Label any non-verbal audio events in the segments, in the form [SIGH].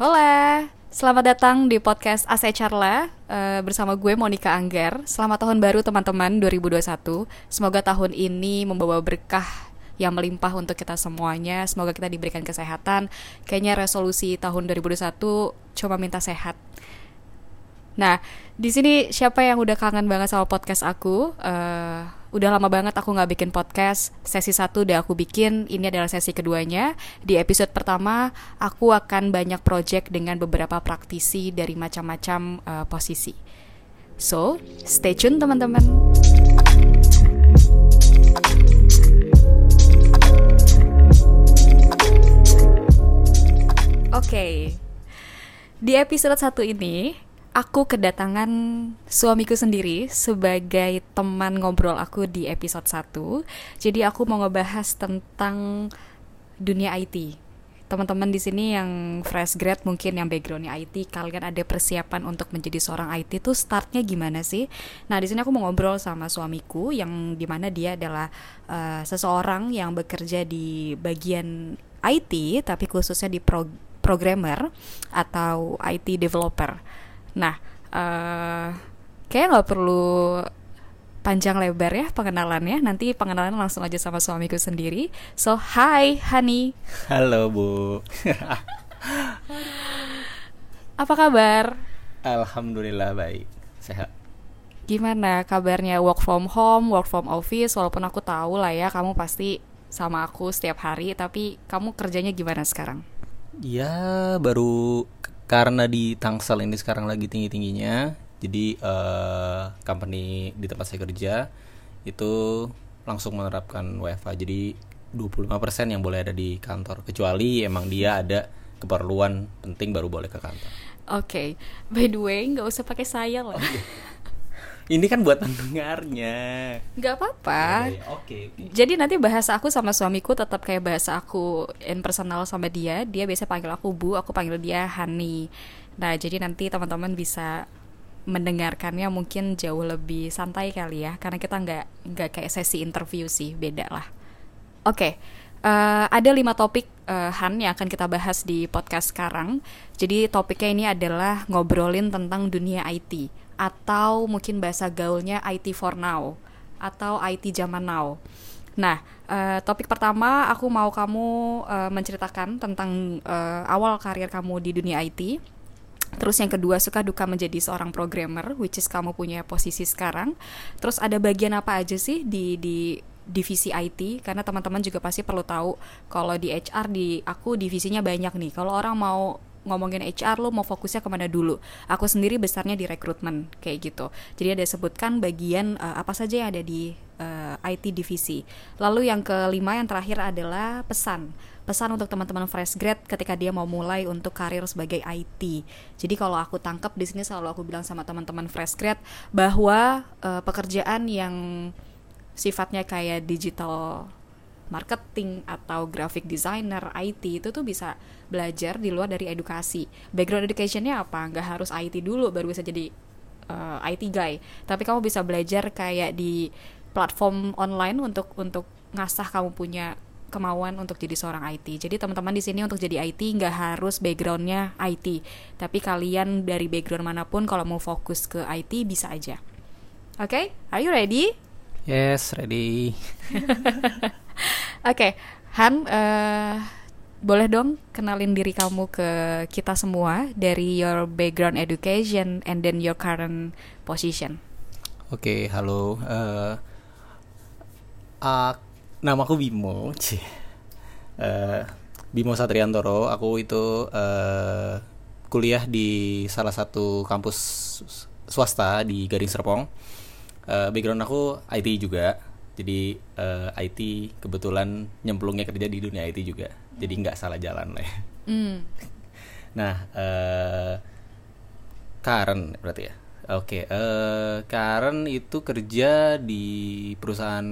Hola, selamat datang di podcast Ase Charla uh, bersama gue Monica Angger. Selamat tahun baru teman-teman 2021. Semoga tahun ini membawa berkah yang melimpah untuk kita semuanya. Semoga kita diberikan kesehatan. Kayaknya resolusi tahun 2021 cuma minta sehat. Nah, di sini siapa yang udah kangen banget sama podcast aku? Uh, udah lama banget aku nggak bikin podcast. Sesi satu udah aku bikin. Ini adalah sesi keduanya. Di episode pertama, aku akan banyak project dengan beberapa praktisi dari macam-macam uh, posisi. So, stay tune teman-teman. Oke, okay. di episode satu ini aku kedatangan suamiku sendiri sebagai teman ngobrol aku di episode 1. Jadi aku mau ngebahas tentang dunia IT. Teman-teman di sini yang fresh grad mungkin yang backgroundnya IT, kalian ada persiapan untuk menjadi seorang IT tuh startnya gimana sih? Nah di sini aku mau ngobrol sama suamiku yang di mana dia adalah uh, seseorang yang bekerja di bagian IT tapi khususnya di pro programmer atau IT developer. Nah, uh, kayak nggak perlu panjang lebar ya pengenalannya. Nanti pengenalan langsung aja sama suamiku sendiri. So, hi, Hani. Halo, Bu. [LAUGHS] Apa kabar? Alhamdulillah baik, sehat. Gimana kabarnya work from home, work from office? Walaupun aku tahu lah ya, kamu pasti sama aku setiap hari. Tapi kamu kerjanya gimana sekarang? Ya, baru karena di Tangsel ini sekarang lagi tinggi tingginya jadi uh, company di tempat saya kerja itu langsung menerapkan WFA jadi 25% yang boleh ada di kantor kecuali emang dia ada keperluan penting baru boleh ke kantor. Oke, okay. by the way nggak usah pakai saya lah. Oh, iya. Ini kan buat pendengarnya. Gak apa-apa. Ya, ya, Oke. Okay, Jadi nanti bahasa aku sama suamiku tetap kayak bahasa aku in personal sama dia. Dia biasa panggil aku Bu, aku panggil dia Hani. Nah, jadi nanti teman-teman bisa mendengarkannya mungkin jauh lebih santai kali ya, karena kita nggak nggak kayak sesi interview sih, beda lah. Oke. Okay. Uh, eh, ada lima topik uh, Han yang akan kita bahas di podcast sekarang. Jadi topiknya ini adalah ngobrolin tentang dunia IT atau mungkin bahasa gaulnya IT for now atau IT zaman now. Nah, uh, topik pertama aku mau kamu uh, menceritakan tentang uh, awal karir kamu di dunia IT. Terus yang kedua suka duka menjadi seorang programmer, which is kamu punya posisi sekarang. Terus ada bagian apa aja sih di di divisi IT? Karena teman-teman juga pasti perlu tahu kalau di HR di aku divisinya banyak nih. Kalau orang mau ngomongin HR lo mau fokusnya ke mana dulu? Aku sendiri besarnya di rekrutmen kayak gitu. Jadi ada sebutkan bagian uh, apa saja yang ada di uh, eh, IT divisi. Lalu yang kelima yang terakhir adalah pesan. Pesan untuk teman-teman fresh grad ketika dia mau mulai untuk karir sebagai IT jadi kalau aku tangkap di sini selalu aku bilang sama teman-teman fresh grad bahwa uh, pekerjaan yang sifatnya kayak digital marketing atau graphic designer, IT itu tuh bisa belajar di luar dari edukasi. Background educationnya apa? Nggak harus IT dulu baru bisa jadi uh, eh, IT guy. Tapi kamu bisa belajar kayak di platform online untuk untuk ngasah kamu punya kemauan untuk jadi seorang IT. Jadi teman-teman di sini untuk jadi IT nggak harus backgroundnya IT, tapi kalian dari background mana pun kalau mau fokus ke IT bisa aja. Oke, okay? are you ready? Yes, ready. [LAUGHS] Oke, okay, Han, uh, boleh dong kenalin diri kamu ke kita semua dari your background education and then your current position. Oke, okay, halo. Uh, uh, nama aku Bimo. [LAUGHS] Uh, Bimo Satriantoro. Aku itu uh, kuliah di salah satu kampus swasta di Gading Serpong. Uh, background aku IT juga jadi uh, eh, IT kebetulan nyemplungnya kerja di dunia IT juga. Jadi nggak salah jalan lah ya. mm. [LAUGHS] nah uh, Karen berarti ya? Oke okay, uh, eh, Karen itu kerja di perusahaan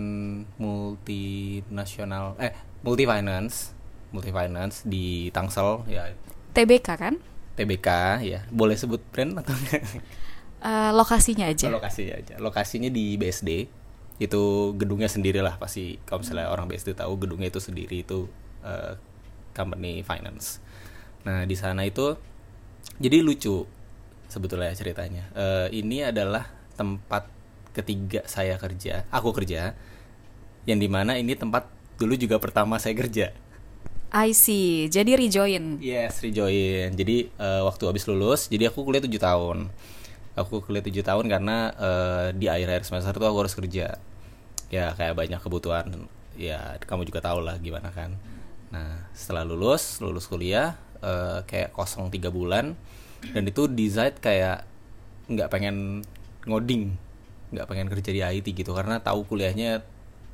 multinasional eh multi finance multi finance di Tangsel ya. TBK kan? TBK ya. Boleh sebut brand atau enggak uh, lokasinya aja. Oh, lokasinya aja. Lokasinya di BSD itu gedungnya sendiri lah pasti kalau misalnya orang BSD tahu gedungnya itu sendiri itu uh, company finance. Nah di sana itu jadi lucu sebetulnya ceritanya uh, ini adalah tempat ketiga saya kerja aku kerja yang di mana ini tempat dulu juga pertama saya kerja I see. Jadi rejoin. Yes, rejoin. Jadi uh, waktu habis lulus, jadi aku kuliah 7 tahun. Aku kuliah 7 tahun karena uh, di akhir-akhir semester itu aku harus kerja. Ya kayak banyak kebutuhan. Ya kamu juga tahu lah gimana kan. Nah setelah lulus, lulus kuliah, uh, kayak kosong tiga bulan, dan itu desain kayak nggak pengen ngoding, nggak pengen kerja di IT gitu karena tahu kuliahnya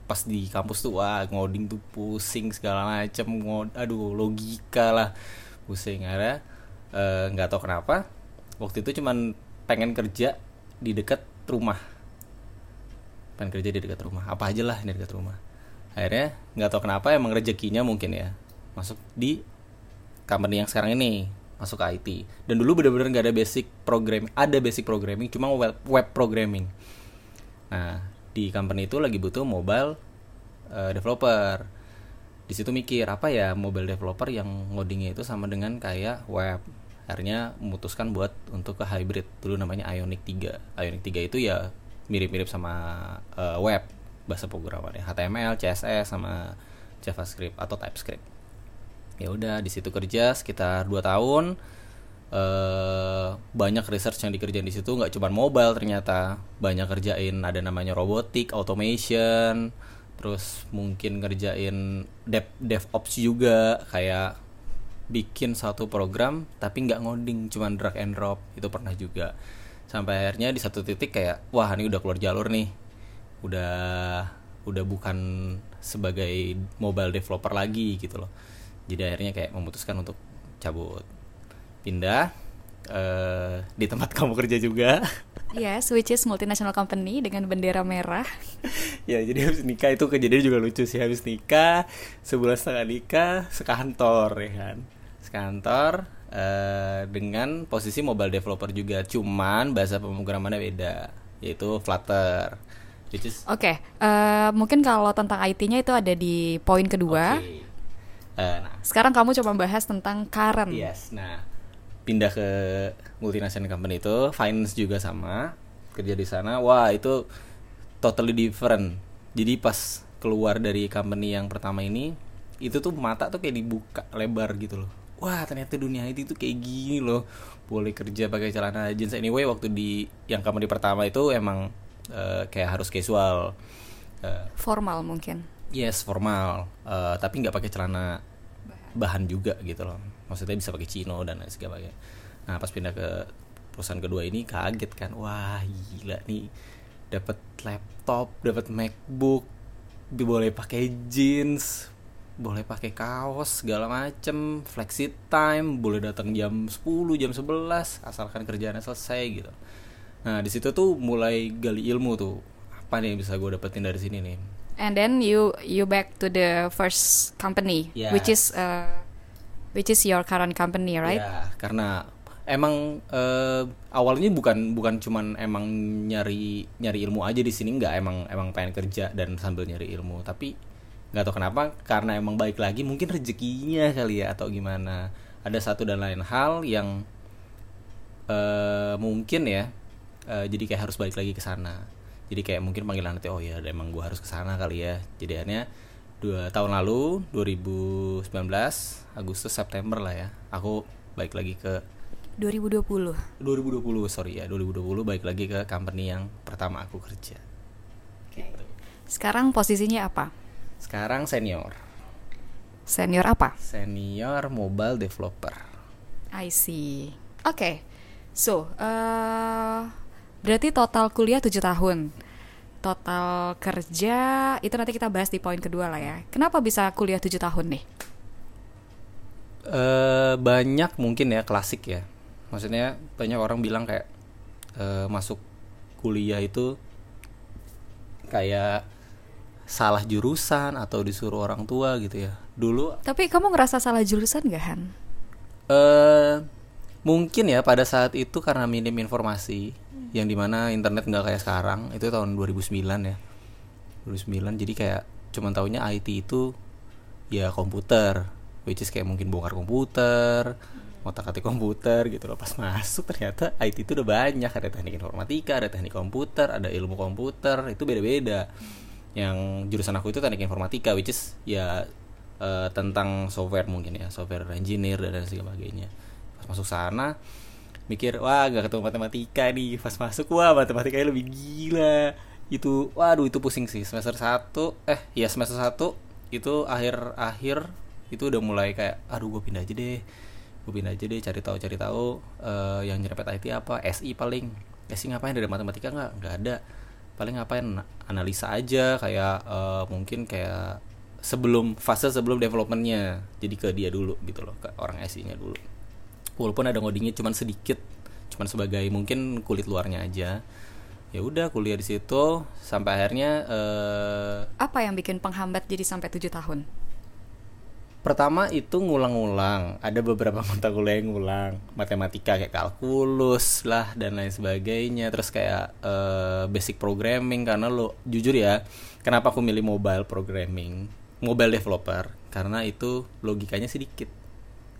pas di kampus tuh wah ngoding tuh pusing segala macem ngod aduh logika lah pusing ada eh, nggak uh, tahu kenapa waktu itu cuman pengen kerja di dekat rumah pengen kerja di dekat rumah. Apa aja lah di dekat rumah. Akhirnya nggak tahu kenapa emang rezekinya mungkin ya masuk di company yang sekarang ini masuk ke IT dan dulu bener-bener nggak ada basic programming ada basic programming cuma web web programming. Nah di company itu lagi butuh mobile uh, developer. Di situ mikir apa ya mobile developer yang ngodingnya itu sama dengan kayak web? Akhirnya memutuskan buat untuk ke hybrid. Dulu namanya Ionic 3 Ionic 3 itu ya mirip-mirip sama uh, web bahasa programannya HTML, CSS sama JavaScript atau TypeScript. Ya udah di situ kerja sekitar 2 tahun. Uh, banyak research yang dikerjain di situ nggak cuma mobile ternyata. Banyak kerjain ada namanya robotik automation. Terus mungkin ngerjain dev DevOps juga kayak bikin satu program tapi nggak ngoding cuma drag and drop. Itu pernah juga sampai akhirnya di satu titik kayak wah ini udah keluar jalur nih udah udah bukan sebagai mobile developer lagi gitu loh jadi akhirnya kayak memutuskan untuk cabut pindah uh, di tempat [LAUGHS] kamu kerja juga. Yes, which is multinational company dengan bendera merah. [LAUGHS] ya, jadi habis nikah itu kejadian juga lucu sih. Habis nikah, sebulan setengah nikah, sekantor ya kan. Sekantor uh, dengan posisi mobile developer juga. Cuman bahasa pemrogramannya beda, yaitu Flutter. Oke, okay, uh, mungkin kalau tentang IT-nya itu ada di poin kedua. Okay. Uh, nah. Sekarang kamu coba bahas tentang current. Yes, nah pindah ke multinational company itu finance juga sama kerja di sana wah itu totally different jadi pas keluar dari company yang pertama ini itu tuh mata tuh kayak dibuka lebar gitu loh wah ternyata dunia itu tuh kayak gini loh. Boleh kerja pakai celana jeans. Anyway waktu di yang company pertama itu emang uh, kayak harus casual. Uh, formal mungkin? Yes formal. Uh, tapi nggak pakai celana bahan. juga gitu loh. Maksudnya bisa pakai Cino dan lain sebagainya. Nah pas pindah ke perusahaan kedua ini kaget kan. Wah gila nih. Dapat laptop dapat MacBook boleh pakai jeans boleh pakai kaos segala macem flexi time boleh datang jam 10 jam 11 asalkan kerjaannya selesai gitu. Nah di situ tuh mulai gali ilmu tuh. Apa nih yang bisa gue dapetin dari sini nih? And then you you back to the first company yeah. which is uh, which is your current company right? Yeah, karena emang uh, awalnya bukan bukan cuman emang nyari nyari ilmu aja di sini nggak. Emang emang pengen kerja dan sambil nyari ilmu. Tapi nggak tahu kenapa karena emang baik lagi mungkin rezekinya kali ya atau gimana. Ada satu dan lain hal yang uh, mungkin ya uh, jadi kayak harus balik lagi ke sana. Jadi kayak mungkin panggilan nanti oh ya emang gue harus ke sana kali ya. Jadi akhirnya dua tahun lalu 2019 Agustus September lah ya aku balik lagi ke 2020 2020 sorry ya 2020 balik lagi ke company yang pertama aku kerja. Okay. gitu. sekarang posisinya apa sekarang senior senior apa senior mobile developer I see oke okay. so uh, Berarti total kuliah 7 tahun. Total kerja itu nanti kita bahas di poin kedua lah ya. Kenapa bisa kuliah 7 tahun nih? Uh, banyak mungkin ya klasik ya. Maksudnya banyak orang bilang kayak uh, masuk kuliah itu kayak salah jurusan atau disuruh orang tua gitu ya. Dulu Tapi kamu ngerasa salah jurusan gak Han? Eh uh, mungkin ya pada saat itu karena minim informasi yang di mana internet nggak kayak sekarang. Itu tahun 2009 ya. 2009 jadi kayak cuman taunya IT itu ya komputer which is kayak mungkin bongkar komputer otak atik komputer gitu loh. Pas masuk ternyata IT itu udah banyak. Ada teknik informatika ada teknik komputer ada ilmu komputer. Itu beda-beda yang jurusan aku itu teknik informatika which is ya uh, tentang software mungkin ya software engineer dan sebagainya. Pas masuk sana mikir wah gak ketemu matematika nih. Pas masuk wah matematikanya lebih gila. Itu waduh itu pusing sih. Semester satu eh ya semester satu itu akhir akhir itu udah mulai kayak aduh gue pindah aja deh. Gue pindah aja deh cari tahu cari tahu uh, yang nyerempet IT apa SI paling. SI ngapain? Ada matematika nggak? Nggak ada paling ngapain? Analisa aja kayak uh, mungkin kayak sebelum fase sebelum developmentnya. Jadi ke dia dulu gitu loh ke orang SI nya dulu. Walaupun ada ngodingnya cuman sedikit cuman sebagai mungkin kulit luarnya aja. Ya udah kuliah di situ sampai akhirnya uh, apa yang bikin penghambat jadi sampai tujuh tahun pertama itu ngulang-ngulang ada beberapa mata kuliah yang ngulang. Matematika kayak kalkulus lah dan lain sebagainya. Terus kayak uh, basic programming. Karena lo jujur ya kenapa aku milih mobile programming? Mobile developer. Karena itu logikanya sedikit.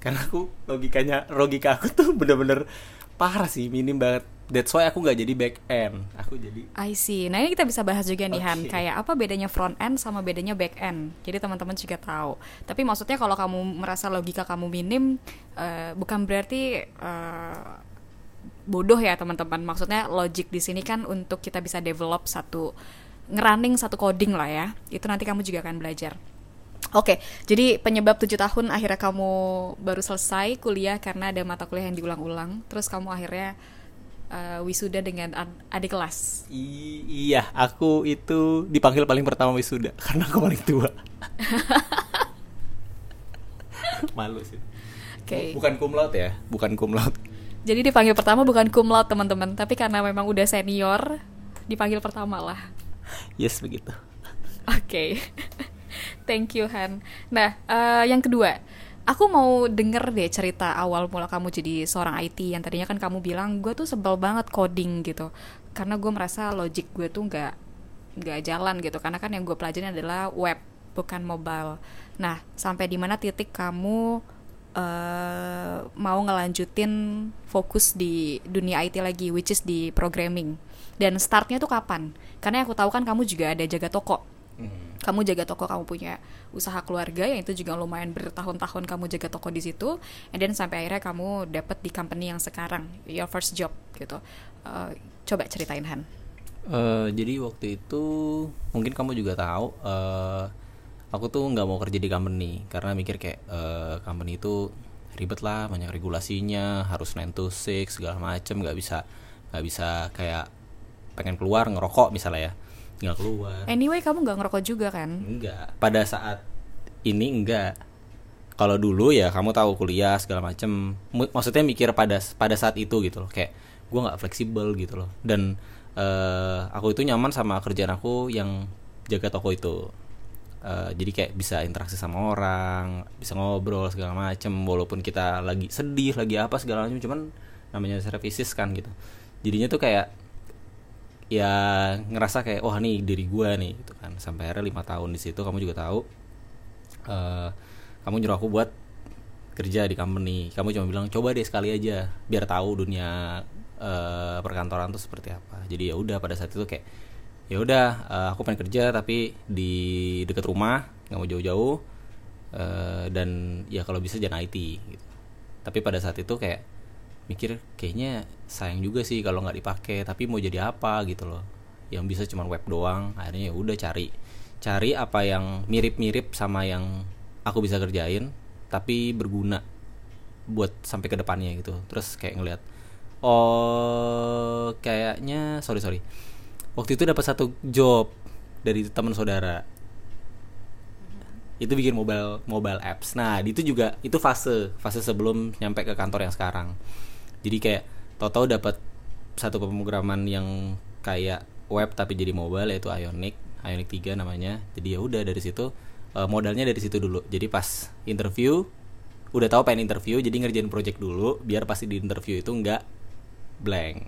Karena aku logikanya logika aku tuh bener-bener parah sih minim banget That's why aku nggak jadi back end, aku jadi. I see. Nah ini kita bisa bahas juga nih okay. Han, kayak apa bedanya front end sama bedanya back end. Jadi teman-teman juga tahu. Tapi maksudnya kalau kamu merasa logika kamu minim, uh, bukan berarti uh, bodoh ya teman-teman. Maksudnya logic di sini kan untuk kita bisa develop satu ngerunning satu coding lah ya. Itu nanti kamu juga akan belajar. Oke, okay, jadi penyebab tujuh tahun akhirnya kamu baru selesai kuliah karena ada mata kuliah yang diulang-ulang. Terus kamu akhirnya uh, wisuda dengan ad adik kelas. I iya, aku itu dipanggil paling pertama wisuda [LAUGHS] karena aku paling tua. [LAUGHS] Malu sih. Oke. Okay. Bukan cum laude ya, bukan cum laude. Jadi dipanggil pertama bukan cum laude teman-teman, tapi karena memang udah senior, dipanggil pertama lah. Yes begitu. Oke, okay. [LAUGHS] thank you Han. Nah, uh, yang kedua, aku mau denger deh cerita awal mula kamu jadi seorang IT yang tadinya kan kamu bilang gue tuh sebel banget coding gitu. Karena gue merasa logic gue tuh nggak nggak jalan gitu. Karena kan yang gue pelajarin adalah web bukan mobile. Nah sampai di mana titik kamu uh, mau ngelanjutin fokus di dunia IT lagi which is di programming? Dan startnya tuh kapan? Karena aku tahu kan kamu juga ada jaga toko Kamu jaga toko, kamu punya usaha keluarga yang itu juga lumayan bertahun-tahun kamu jaga toko di situ, and then sampai akhirnya kamu dapat di company yang sekarang, your first job gitu. Uh, coba ceritain Han. Uh, jadi waktu itu mungkin kamu juga tahu, uh, aku tuh nggak mau kerja di company karena mikir kayak uh, company itu ribet lah, banyak regulasinya, harus 9 to 6 segala macem, nggak bisa nggak bisa kayak pengen keluar ngerokok misalnya ya nggak keluar. Anyway kamu nggak ngerokok juga kan? Enggak pada saat ini enggak kalau dulu ya kamu tahu kuliah segala macem. Maksudnya mikir pada pada saat itu gitu loh. Kayak gue nggak fleksibel gitu loh. Dan uh, aku itu nyaman sama kerjaan aku yang jaga toko itu. Uh, jadi kayak bisa interaksi sama orang bisa ngobrol segala macem. Walaupun kita lagi sedih lagi apa segala macam cuman namanya services kan gitu. Jadinya tuh kayak ya ngerasa kayak wah nih diri gue nih gitu kan. Sampai akhirnya lima tahun di situ kamu juga tahu uh, kamu nyuruh aku buat kerja di company. Kamu cuma bilang coba deh sekali aja biar tahu dunia uh, perkantoran tuh seperti apa. Jadi ya udah pada saat itu kayak ya udah uh, aku pengen kerja tapi di dekat rumah nggak mau jauh-jauh uh, dan ya kalau bisa jangan IT gitu. Tapi pada saat itu kayak mikir kayaknya sayang juga sih kalau nggak dipakai tapi mau jadi apa? gitu loh. Yang bisa cuma web doang akhirnya ya udah cari cari apa yang mirip-mirip sama yang aku bisa kerjain tapi berguna buat sampai ke depannya gitu. Terus kayak ngeliat oh kayaknya sorry sorry. Waktu itu dapat satu job dari teman saudara. Itu bikin mobile mobile apps. Nah itu juga itu fase fase sebelum nyampe ke kantor yang sekarang jadi kayak tau-tau dapat satu pemrograman yang kayak web tapi jadi mobile yaitu Ionic Ionic 3 namanya jadi ya udah dari situ uh, modalnya dari situ dulu jadi pas interview udah tahu pengen interview jadi ngerjain project dulu biar pasti di interview itu nggak blank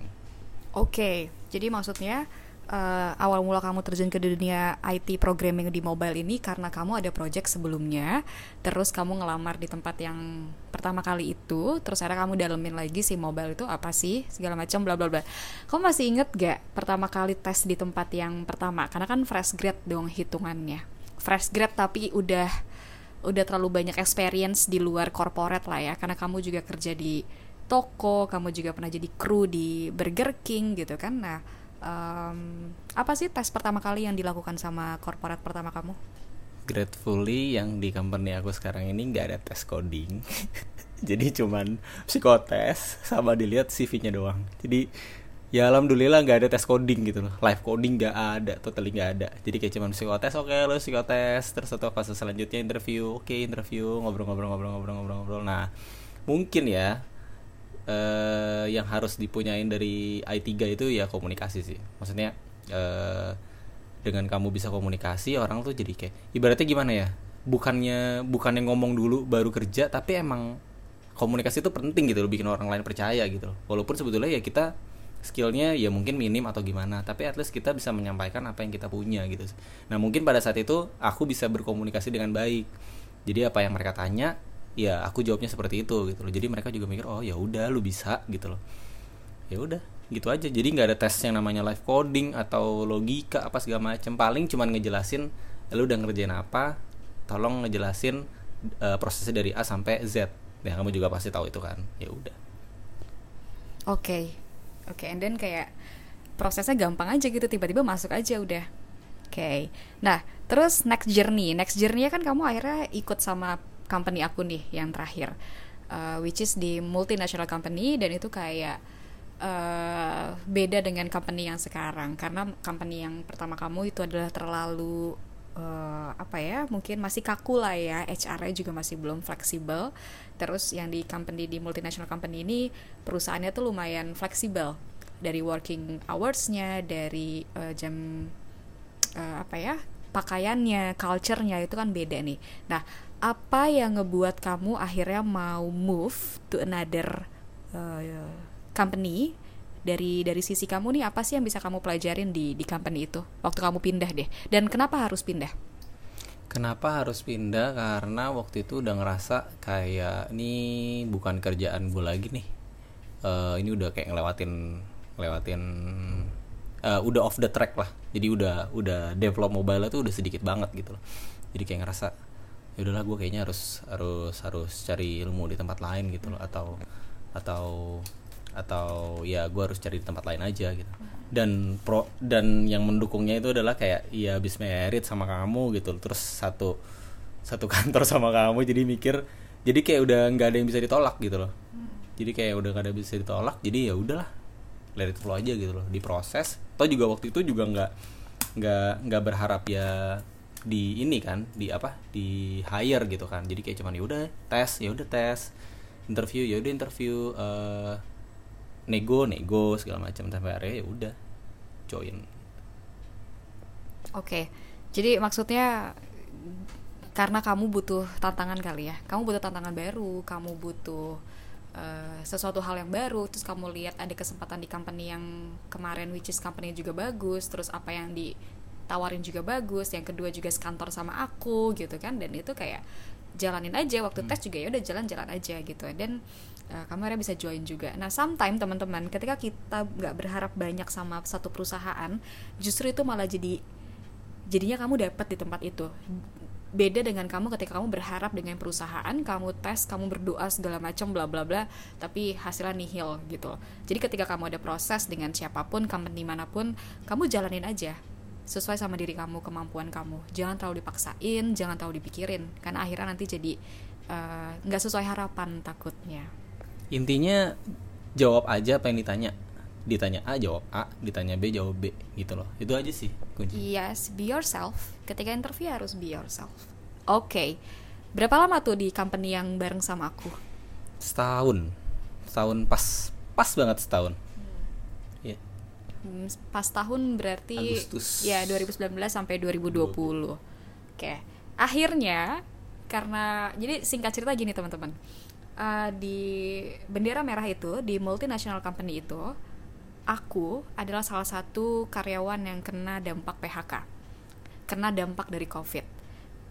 oke okay. jadi maksudnya uh, awal mula kamu terjun ke dunia IT programming di mobile ini karena kamu ada project sebelumnya, terus kamu ngelamar di tempat yang pertama kali itu, terus akhirnya kamu dalemin lagi si mobile itu apa sih segala macam bla bla bla. Kamu masih inget gak pertama kali tes di tempat yang pertama? Karena kan fresh grad dong hitungannya. Fresh grad tapi udah udah terlalu banyak experience di luar corporate lah ya, karena kamu juga kerja di toko, kamu juga pernah jadi kru di Burger King gitu kan. Nah, um, apa sih tes pertama kali yang dilakukan sama korporat pertama kamu? Gratefully yang di company aku sekarang ini nggak ada tes coding, [LAUGHS] jadi cuman psikotes sama dilihat CV-nya doang. Jadi ya alhamdulillah nggak ada tes coding gitu loh, live coding nggak ada, totally nggak ada. Jadi kayak cuman psikotes, oke okay, lo psikotes, terus atau fase selanjutnya interview, oke okay, interview, ngobrol-ngobrol-ngobrol-ngobrol-ngobrol. Nah mungkin ya uh, yang harus dipunyain dari I3 itu ya komunikasi sih. Maksudnya uh, dengan kamu bisa komunikasi orang tuh jadi kayak ibaratnya gimana ya? Bukannya bukannya ngomong dulu baru kerja tapi emang komunikasi itu penting gitu loh bikin orang lain percaya gitu loh. Walaupun sebetulnya ya kita skillnya ya mungkin minim atau gimana tapi at least kita bisa menyampaikan apa yang kita punya gitu nah mungkin pada saat itu aku bisa berkomunikasi dengan baik. Jadi apa yang mereka tanya ya aku jawabnya seperti itu gitu loh. Jadi mereka juga mikir oh ya udah lu bisa gitu loh. Ya udah gitu aja. Jadi nggak ada tes yang namanya live coding atau logika apa segala macam paling cuman ngejelasin lu udah ngerjain apa tolong ngejelasin uh, prosesnya dari A sampai Z. Ya kamu juga pasti tahu itu kan. Ya udah. Oke. Okay. oke okay, and then kayak prosesnya gampang aja gitu tiba-tiba masuk aja udah. Oke. Okay. nah terus next journey. Next journey kan kamu akhirnya ikut sama company aku nih yang terakhir uh, which is di multinational company dan itu kayak uh, beda dengan company yang sekarang. Karena company yang pertama kamu itu adalah terlalu uh, apa ya mungkin masih kaku lah ya. HR-nya juga masih belum fleksibel. Terus yang di company di multinational company ini perusahaannya tuh lumayan fleksibel. Dari working hours-nya dari uh, jam uh, apa ya pakaiannya, culture-nya itu kan beda nih. Nah, apa yang ngebuat kamu akhirnya mau move to another uh, company dari dari sisi kamu nih apa sih yang bisa kamu pelajarin di di company itu? Waktu kamu pindah deh. Dan kenapa harus pindah? Kenapa harus pindah? Karena waktu itu udah ngerasa kayak ini bukan kerjaan gue lagi nih. Uh, ini udah kayak ngelewatin ngelewatin uh, udah off the track lah. Jadi udah udah develop mobile itu udah sedikit banget gitu loh. Jadi kayak ngerasa ya udahlah gue kayaknya harus harus harus cari ilmu di tempat lain gitu loh. Atau atau atau ya gue harus cari di tempat lain aja gitu. Dan pro dan yang mendukungnya itu adalah kayak ya habis merit sama kamu gitu. Terus satu satu [LAUGHS] kantor sama kamu jadi mikir jadi kayak udah nggak ada yang bisa ditolak gitu loh. Jadi kayak udah gak ada yang bisa ditolak jadi ya udahlah let it flow aja gitu loh. Diproses atau juga waktu itu juga nggak nggak nggak berharap ya di ini kan di apa di hire gitu kan. Jadi kayak cuman ya udah tes ya udah tes interview ya udah interview uh, nego nego segala macam sampai akhirnya ya udah join. Oke jadi maksudnya karena kamu butuh tantangan kali ya? Kamu butuh tantangan baru kamu butuh uh, sesuatu hal yang baru terus kamu lihat ada kesempatan di company yang kemarin which is company juga bagus terus apa yang di tawarin juga bagus yang kedua juga sekantor sama aku gitu kan? Dan itu kayak jalanin aja waktu hmm. tes juga ya udah jalan-jalan aja gitu. Dan uh, kamu akhirnya bisa join juga. Nah sometimes teman-teman ketika kita nggak berharap banyak sama satu perusahaan justru itu malah jadi jadinya kamu dapat di tempat itu. Beda dengan kamu ketika kamu berharap dengan perusahaan kamu tes kamu berdoa segala macam bla bla bla tapi hasilnya nihil gitu. Jadi ketika kamu ada proses dengan siapa pun company mana pun kamu jalanin aja sesuai sama diri kamu kemampuan kamu. Jangan terlalu dipaksain jangan terlalu dipikirin. Karena akhirnya nanti jadi eh, nggak uh, sesuai harapan takutnya. Intinya jawab aja apa yang ditanya. Ditanya A jawab A. Ditanya B jawab B gitu loh. Itu aja sih kunci yes be yourself. Ketika interview harus be yourself. Oke okay. berapa lama tuh di company yang bareng sama aku? Setahun. Setahun pas. Pas banget setahun pas tahun berarti Agustus. ya 2019 sampai 2020. 20. Oke. Akhirnya karena jadi singkat cerita gini teman-teman. Uh, di bendera merah itu di multinational company itu aku adalah salah satu karyawan yang kena dampak PHK, kena dampak dari COVID.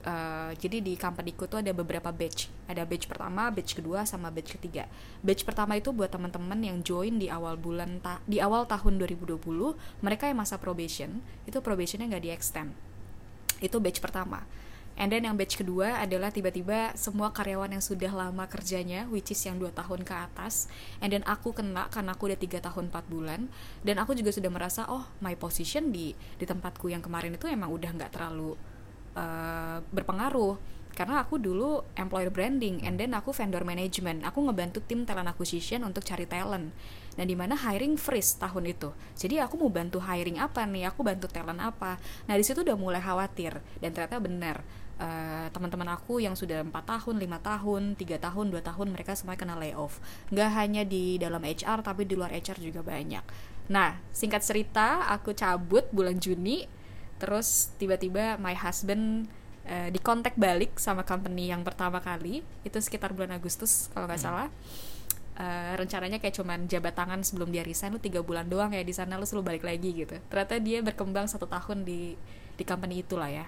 Uh, jadi di companyku tuh ada beberapa batch. Ada batch pertama, batch kedua, sama batch ketiga. Batch pertama itu buat teman-teman yang join di awal bulan ta di awal tahun 2020, mereka yang masa probation, itu probationnya nggak di extend. Itu batch pertama And then yang batch kedua adalah tiba-tiba semua karyawan yang sudah lama kerjanya, which is yang dua tahun ke atas. And then aku kena karena aku udah tiga tahun 4 bulan. Dan aku juga sudah merasa, oh my position di di tempatku yang kemarin itu emang udah nggak terlalu uh, berpengaruh. Karena aku dulu employer branding, and then aku vendor management. Aku ngebantu tim talent acquisition untuk cari talent. Nah, di mana hiring freeze tahun itu. Jadi aku mau bantu hiring apa nih? Aku bantu talent apa? Nah, di situ udah mulai khawatir. Dan ternyata benar uh, teman-teman aku yang sudah empat tahun, lima tahun, tiga tahun, dua tahun mereka semua kena layoff. Nggak hanya di dalam HR tapi di luar HR juga banyak. Nah, singkat cerita, aku cabut bulan Juni, terus tiba-tiba my husband uh, dikontak balik sama company yang pertama kali, itu sekitar bulan Agustus kalau nggak hmm. salah. Uh, rencananya kayak cuman jabat tangan sebelum dia resign lu tiga bulan doang ya di sana lu selalu balik lagi gitu ternyata dia berkembang satu tahun di di company itulah ya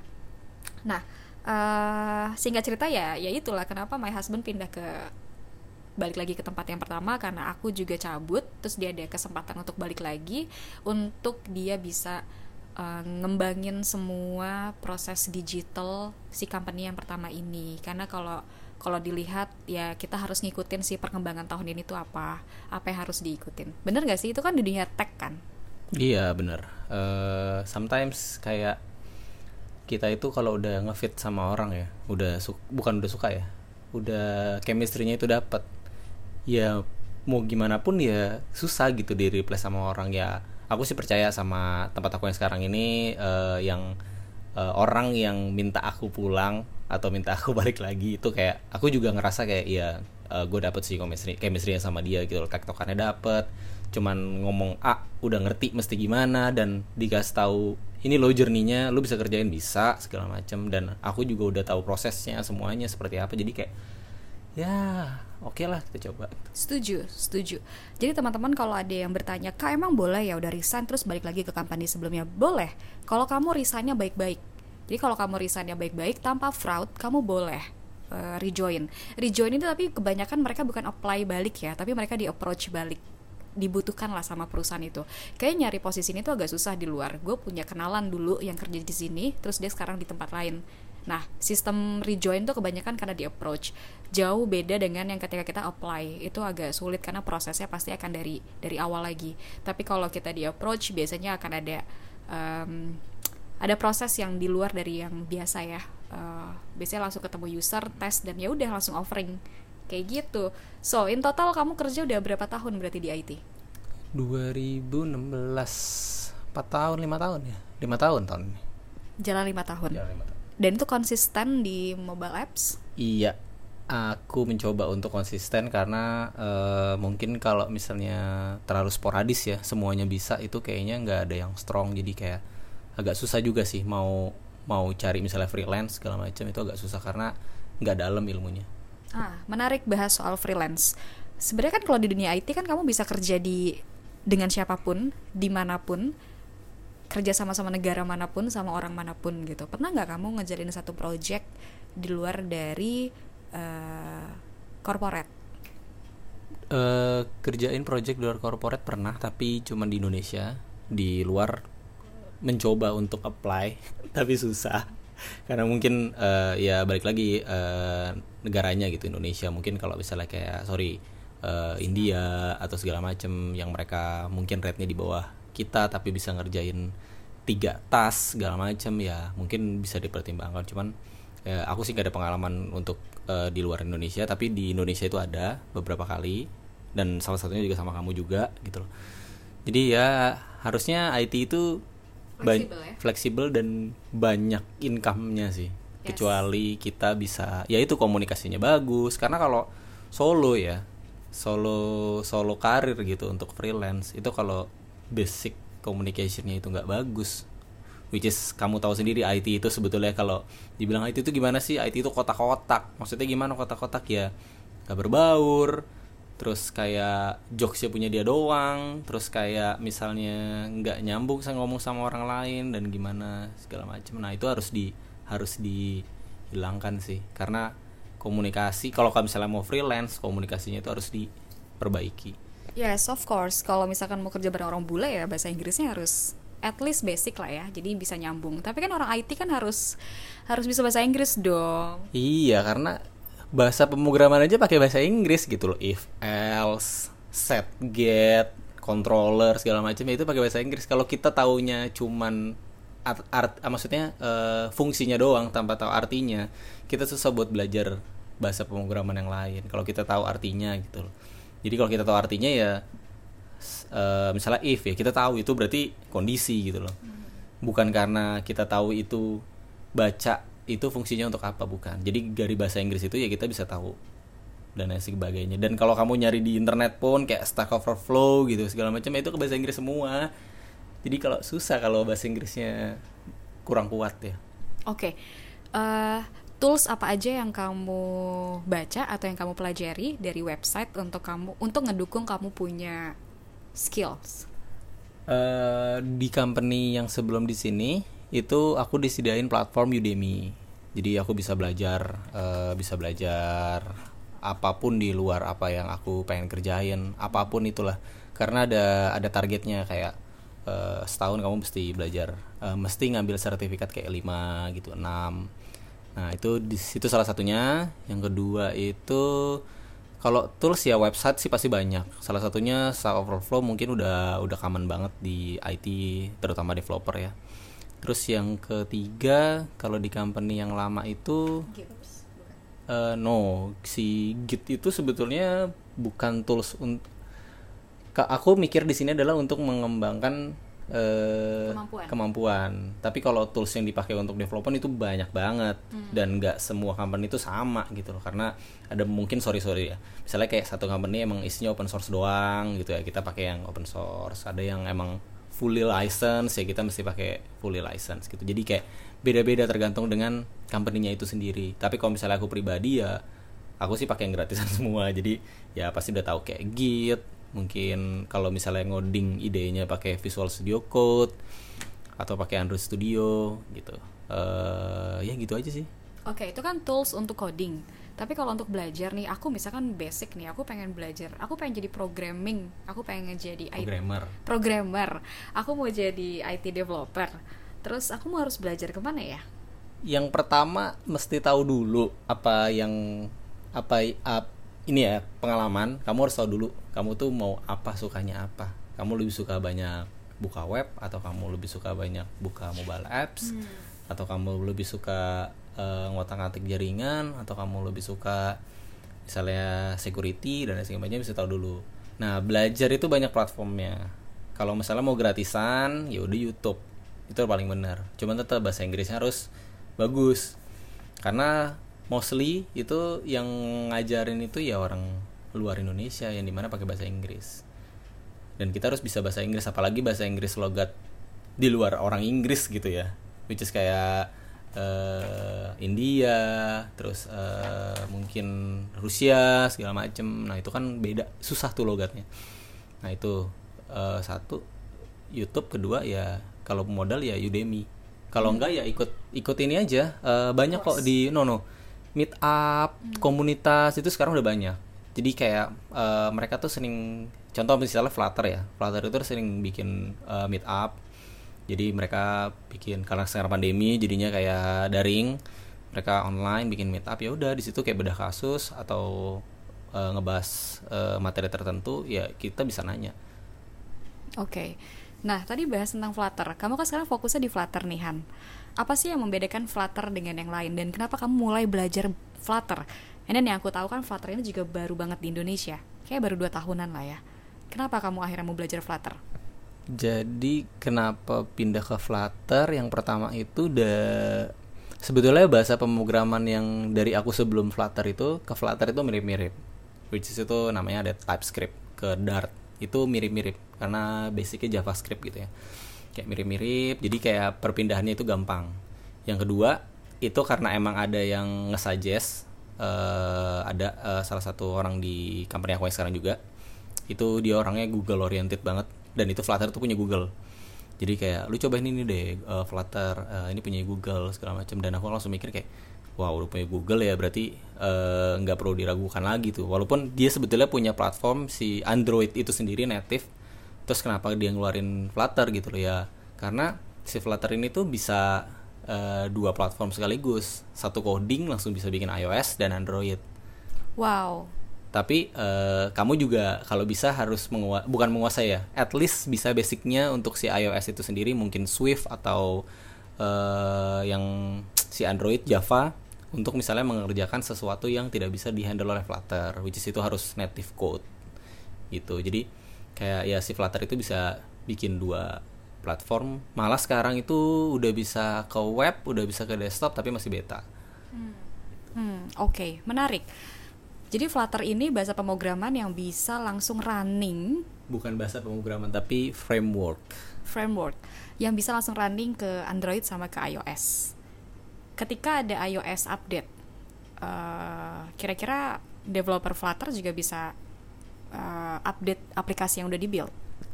nah uh, singkat cerita ya ya itulah kenapa my husband pindah ke balik lagi ke tempat yang pertama karena aku juga cabut terus dia ada kesempatan untuk balik lagi untuk dia bisa uh, ngembangin semua proses digital si company yang pertama ini. Karena kalau kalau dilihat ya kita harus ngikutin si perkembangan tahun ini tuh apa apa yang harus diikutin. Bener gak sih? Itu kan di dunia tech kan? Iya bener. Uh, sometimes kayak kita itu kalau udah ngefit sama orang ya udah su bukan udah suka ya udah chemistry-nya itu dapat ya mau gimana pun ya susah gitu di replace sama orang. Ya aku sih percaya sama tempat aku yang sekarang ini uh, yang uh, orang yang minta aku pulang atau minta aku [LAUGHS] balik lagi itu kayak aku juga ngerasa kayak ya uh, eh, gue dapet sih chemistry chemistry sama dia gitu loh. Tektokannya dapet cuman ngomong ah udah ngerti mesti gimana? Dan dikasih tahu ini lo journey-nya lo bisa kerjain bisa segala macam dan aku juga udah tahu prosesnya semuanya seperti apa. Jadi kayak ya oke okay lah kita coba. Setuju setuju. Jadi teman-teman kalau ada yang bertanya kak emang boleh ya udah resign? Terus balik lagi ke company sebelumnya boleh. Kalau kamu resignnya baik-baik. Jadi kalau kamu resignnya baik-baik tanpa fraud kamu boleh uh, rejoin. Rejoin itu tapi kebanyakan mereka bukan apply balik ya tapi mereka di approach balik. Dibutuhkan lah sama perusahaan itu. Kayak nyari posisi ini tuh agak susah di luar. Gue punya kenalan dulu yang kerja di sini terus dia sekarang di tempat lain Nah, sistem rejoin tuh kebanyakan karena di approach. Jauh beda dengan yang ketika kita apply. Itu agak sulit karena prosesnya pasti akan dari dari awal lagi. Tapi kalau kita di approach biasanya akan ada um, ada proses yang di luar dari yang biasa ya. Uh, biasanya langsung ketemu user, tes dan ya udah langsung offering kayak gitu so in total kamu kerja udah berapa tahun berarti di IT 2016 4 tahun 5 tahun ya 5 tahun tahun ini jalan 5 tahun jalan 5 tahun dan itu konsisten di mobile apps? Iya. Aku mencoba untuk konsisten karena uh, mungkin kalau misalnya terlalu sporadis ya semuanya bisa itu kayaknya nggak ada yang strong. Jadi kayak agak susah juga sih mau mau cari misalnya freelance segala macam itu agak susah karena nggak dalam ilmunya. Ah, menarik bahas soal freelance. Sebenarnya kan kalau di dunia IT kan kamu bisa kerja di dengan siapa pun, di mana pun, kerja sama-sama negara mana pun, sama orang mana pun gitu. Pernah nggak kamu ngejalin satu project di luar dari uh, corporate? Uh, kerjain project di luar corporate pernah, tapi cuma di Indonesia. Di luar mencoba untuk apply, [LAUGHS] tapi susah karena mungkin uh, ya balik lagi uh, negaranya gitu Indonesia mungkin kalau misalnya kayak sorry uh, India atau segala macem yang mereka mungkin rate-nya di bawah kita tapi bisa ngerjain tiga tas segala macem ya mungkin bisa dipertimbangkan cuman ya, aku sih gak ada pengalaman untuk uh, di luar Indonesia tapi di Indonesia itu ada beberapa kali dan salah satunya juga sama kamu juga gitu loh jadi ya harusnya IT itu fleksibel, ya? fleksibel dan banyak income-nya sih. Yes. Kecuali kita bisa ya itu komunikasinya bagus karena kalau solo ya, solo solo karir gitu untuk freelance itu kalau basic communicationnya itu nggak bagus. Which is kamu tahu sendiri IT itu sebetulnya kalau dibilang IT itu gimana sih? IT itu kotak-kotak. Maksudnya gimana kotak-kotak? Ya nggak berbaur terus kayak jokesnya punya dia doang terus kayak misalnya nggak nyambung saya ngomong sama orang lain dan gimana segala macam nah itu harus di harus dihilangkan sih. Karena komunikasi kalau misalnya mau freelance komunikasinya itu harus diperbaiki yes of course. Kalau misalkan mau kerja bareng orang bule ya bahasa Inggrisnya harus at least basic lah ya. Jadi bisa nyambung. Tapi kan orang IT kan harus harus bisa bahasa Inggris dong. Iya karena bahasa pemrograman aja pakai bahasa Inggris gitu loh. If else set get controller segala macam ya itu pakai bahasa Inggris. Kalau kita taunya cuman art, art ah, maksudnya uh, fungsinya doang tanpa tahu artinya kita susah buat belajar bahasa pemrograman yang lain. Kalau kita tahu artinya gitu loh jadi kalau kita tahu artinya ya uh, misalnya if ya kita tahu itu berarti kondisi gitu loh. Bukan karena kita tahu itu baca itu fungsinya untuk apa bukan. Jadi dari bahasa Inggris itu ya kita bisa tahu dan lain sebagainya. Dan kalau kamu nyari di internet pun kayak Stack Overflow gitu segala macam ya itu ke bahasa Inggris semua. Jadi kalau susah kalau bahasa Inggrisnya kurang kuat ya. Oke okay. uh, eh, tools apa aja yang kamu baca atau yang kamu pelajari dari website untuk kamu untuk ngedukung kamu punya skills? Uh, di company yang sebelum di sini itu aku disediain platform Udemy. Jadi aku bisa belajar uh, bisa belajar apa pun di luar apa yang aku pengen kerjain apa pun itulah. Karena ada ada targetnya kayak uh, setahun kamu mesti belajar uh, mesti ngambil sertifikat kayak 5 gitu 6 nah itu di situ salah satunya. Yang kedua itu kalau tools ya website sih pasti banyak. Salah satunya Stack Overflow mungkin udah udah common banget di IT terutama developer ya. Terus yang ketiga kalau di company yang lama itu uh, no si Git itu sebetulnya bukan tools untuk aku mikir di sini adalah untuk mengembangkan uh, kemampuan. kemampuan. Tapi kalau tools yang dipakai untuk development itu banyak banget hmm. dan nggak semua company itu sama gitu loh karena ada mungkin sorry sorry ya. Misalnya kayak satu company emang isinya open source doang gitu ya kita pakai yang open source. Ada yang emang fully license ya kita mesti pakai fully license gitu jadi kayak beda-beda tergantung dengan company-nya itu sendiri tapi kalau misalnya aku pribadi ya aku sih pakai yang gratisan [LAUGHS] semua jadi ya pasti udah tahu kayak Git mungkin kalau misalnya ngoding idenya pakai Visual Studio Code atau pakai Android Studio gitu. Uh, ya gitu aja sih. Oke okay, itu kan tools untuk coding. Tapi kalau untuk belajar nih aku misalkan basic nih aku pengen belajar aku pengen jadi programming aku pengen jadi programmer IT, programmer. Aku mau jadi IT developer. Terus aku mau harus belajar ke mana ya? Yang pertama mesti tahu dulu apa yang apa up, ini ya pengalaman. Kamu harus tahu dulu kamu tuh mau apa sukanya apa kamu lebih suka banyak buka web atau kamu lebih suka banyak buka mobile apps hmm. atau kamu lebih suka uh, ngotak-ngatik jaringan atau kamu lebih suka misalnya security dan lain sebagainya bisa tahu dulu. Nah belajar itu banyak platformnya. Kalau misalnya mau gratisan, ya udah YouTube itu paling benar. Cuman tetap bahasa Inggrisnya harus bagus karena mostly itu yang ngajarin itu ya orang luar Indonesia yang di mana pakai bahasa Inggris. Dan kita harus bisa bahasa Inggris apalagi bahasa Inggris logat di luar orang Inggris gitu ya. Which is kayak uh, India terus uh, mungkin Rusia segala macem. Nah itu kan beda susah tuh logatnya. Nah itu uh, satu. YouTube kedua ya kalau modal ya Udemy. Kalau hmm. enggak ya ikut ikut ini aja. Uh, banyak kok di no no meet up hmm. komunitas itu sekarang udah banyak jadi kayak uh, mereka tuh sering contoh misalnya Flutter ya. Flutter itu sering bikin uh, meet up jadi mereka bikin karena sekarang pandemi jadinya kayak daring. Mereka online bikin meetup ya udah di situ kayak bedah kasus atau uh, ngebahas uh, materi tertentu ya kita bisa nanya. Oke. Okay. nah tadi bahas tentang Flutter. Kamu kan sekarang fokusnya di Flutter nih Han. Apa sih yang membedakan Flutter dengan yang lain? Dan kenapa kamu mulai belajar Flutter dan yang aku tahu kan Flutter ini juga baru banget di Indonesia kayak baru dua tahunan lah ya kenapa kamu akhirnya mau belajar Flutter jadi kenapa pindah ke Flutter? Yang pertama itu udah sebetulnya bahasa pemrograman yang dari aku sebelum Flutter itu ke Flutter itu mirip-mirip. Which is itu namanya ada TypeScript ke Dart. Itu mirip-mirip karena basicnya JavaScript gitu ya. Kayak mirip-mirip, jadi kayak perpindahannya itu gampang. Yang kedua, itu karena emang ada yang nge-suggest uh, ada uh, salah satu orang di company aku yang sekarang juga. Itu dia orangnya Google oriented banget. Dan itu Flutter tuh punya Google. Jadi kayak lu cobain ini deh uh, Flutter uh, ini punya Google segala macam dan aku langsung mikir kayak wow udah punya Google ya berarti nggak uh, perlu diragukan lagi tuh. Walaupun dia sebetulnya punya platform si Android itu sendiri native terus kenapa dia ngeluarin Flutter gitu loh ya? Karena si Flutter ini tuh bisa uh, dua platform sekaligus. Satu coding langsung bisa bikin iOS dan Android. Wow. Tapi uh, kamu juga kalau bisa harus mengua bukan menguasai ya at least bisa basicnya untuk si iOS itu sendiri mungkin Swift atau uh, yang si Android Java untuk misalnya mengerjakan sesuatu yang tidak bisa dihandle oleh Flutter which is itu harus native code. Gitu. Jadi kayak ya si Flutter itu bisa bikin dua platform malah sekarang itu udah bisa ke web udah bisa ke desktop tapi masih beta. Hmm. Hmm, oke okay. menarik. Jadi Flutter ini bahasa pemrograman yang bisa langsung running? Bukan bahasa pemrograman tapi framework. Framework. Yang bisa langsung running ke Android sama ke iOS. Ketika ada iOS update kira kira-kira developer Flutter juga bisa uh, update aplikasi yang udah dibuild?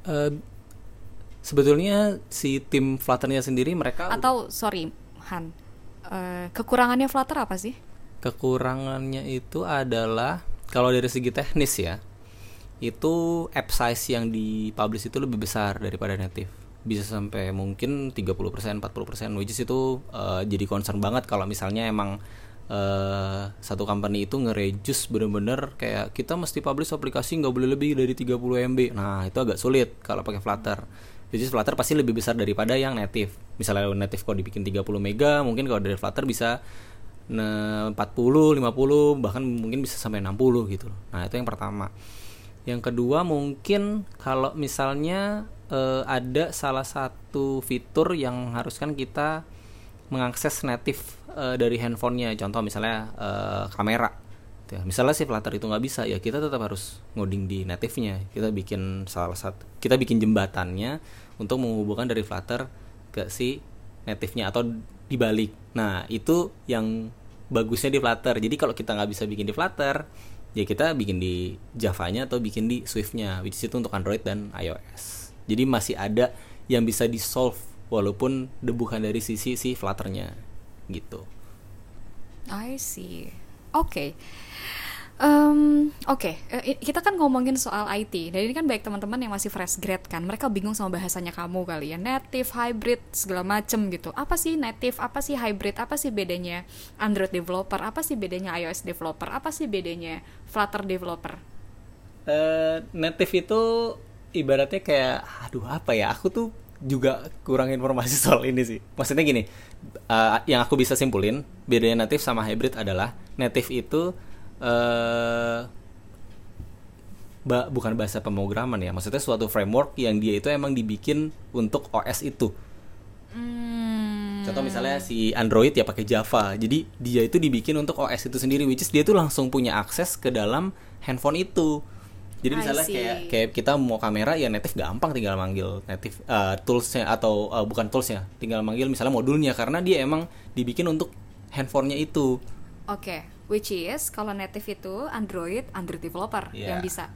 Uh, sebetulnya si tim Flutternya sendiri mereka atau sorry Han uh, kekurangannya Flutter apa sih? Kekurangannya itu adalah kalau dari segi teknis ya itu app size yang dipublish itu lebih besar daripada native. Bisa sampai mungkin 30% 40% which is itu uh, jadi concern banget kalau misalnya emang uh, satu company itu ngerejus bener-bener kayak kita mesti publish aplikasi nggak boleh lebih dari 30 MB nah itu agak sulit kalau pakai Flutter which is Flutter pasti lebih besar daripada yang native misalnya native kalau dibikin 30 mega mungkin kalau dari Flutter bisa 40, 50 bahkan mungkin bisa sampai 60 gitu Nah, itu yang pertama. Yang kedua mungkin kalau misalnya uh, ada salah satu fitur yang haruskan kita mengakses native uh, dari handphonenya. Contoh misalnya uh, kamera. Ya, misalnya si Flutter itu nggak bisa, ya kita tetap harus ngoding di native-nya. Kita bikin salah satu, kita bikin jembatannya untuk menghubungkan dari Flutter ke si native-nya atau dibalik. Nah, itu yang bagusnya di Flutter. Jadi kalau kita nggak bisa bikin di Flutter, ya kita bikin di Java-nya atau bikin di Swift-nya, which is itu untuk Android dan iOS. Jadi masih ada yang bisa di solve walaupun bukan dari sisi si Flutter-nya gitu. I see. Oke. Okay. Um, Oke, okay. Eh, kita kan ngomongin soal IT. Dan ini kan baik teman-teman yang masih fresh grad kan, mereka bingung sama bahasanya kamu kali ya, native, hybrid, segala macem gitu. Apa sih native? Apa sih hybrid? Apa sih bedanya Android developer? Apa sih bedanya iOS developer? Apa sih bedanya Flutter developer? Uh, native itu ibaratnya kayak, aduh apa ya? Aku tuh juga kurang informasi [LAUGHS] soal ini sih. Maksudnya gini, uh, yang aku bisa simpulin bedanya native sama hybrid adalah native itu uh, ba bukan bahasa pemrograman ya. Maksudnya suatu framework yang dia itu emang dibikin untuk OS itu. Hmm. contoh misalnya si Android ya pakai Java. Jadi dia itu dibikin untuk OS itu sendiri which is dia tuh langsung punya akses ke dalam handphone itu. Jadi misalnya kayak kayak kita mau kamera ya native gampang tinggal manggil native uh, toolsnya atau uh, bukan toolsnya tinggal manggil misalnya modulnya. Karena dia emang dibikin untuk handphonenya itu. Oke. okay which is kalau native itu Android Android developer yeah. yang bisa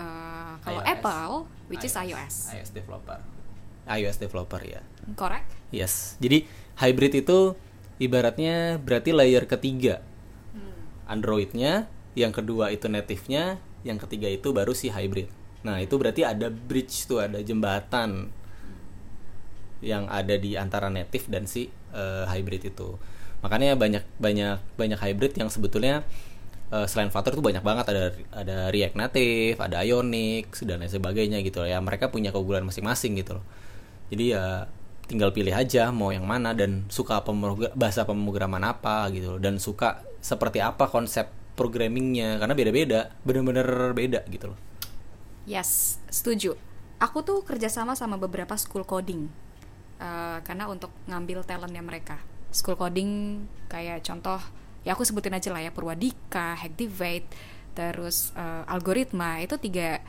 uh, kalau iOS. Apple which iOS. is iOS iOS developer iOS developer ya correct yes jadi hybrid itu ibaratnya berarti layer ketiga hmm. Androidnya yang kedua itu native-nya yang ketiga itu baru si hybrid nah itu berarti ada bridge tuh ada jembatan yang ada di antara native dan si uh, hybrid itu makanya banyak banyak banyak hybrid yang sebetulnya uh, selain Flutter tuh banyak banget. Ada ada React Native ada Ionic dan lain sebagainya gitu ya mereka punya keunggulan masing-masing gitu loh. Jadi ya tinggal pilih aja mau yang mana dan suka pemrogram, bahasa pemrograman apa gitu loh. Dan suka seperti apa konsep programmingnya. Karena beda-beda bener-bener beda gitu loh. Yes setuju. Aku tuh kerjasama sama beberapa school coding uh, karena untuk ngambil talentnya mereka school coding kayak contoh ya aku sebutin aja lah ya Purwadika, Hacktivate, terus uh, algoritma itu tiga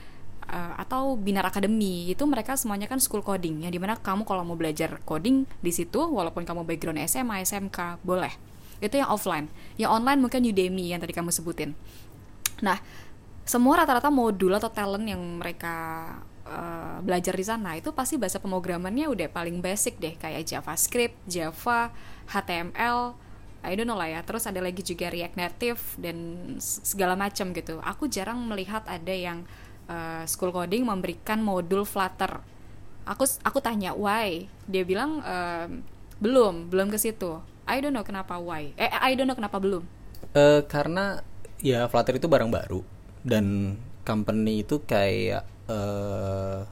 uh, atau Binar Academy itu mereka semuanya kan school coding ya di mana kamu kalau mau belajar coding di situ walaupun kamu background SMA SMK boleh. Itu yang offline. Yang online mungkin Udemy yang tadi kamu sebutin. Nah semua rata-rata modul atau talent yang mereka uh, belajar di sana itu pasti bahasa pemrogramannya udah paling basic deh kayak JavaScript, Java, HTML, I don't know lah ya. Terus ada lagi juga React Native dan segala macam gitu. Aku jarang melihat ada yang uh, school coding memberikan modul Flutter. Aku aku tanya why, dia bilang uh, belum, belum ke situ. I don't know kenapa why. Eh I don't know kenapa belum. Uh, karena ya Flutter itu barang baru dan company itu kayak uh,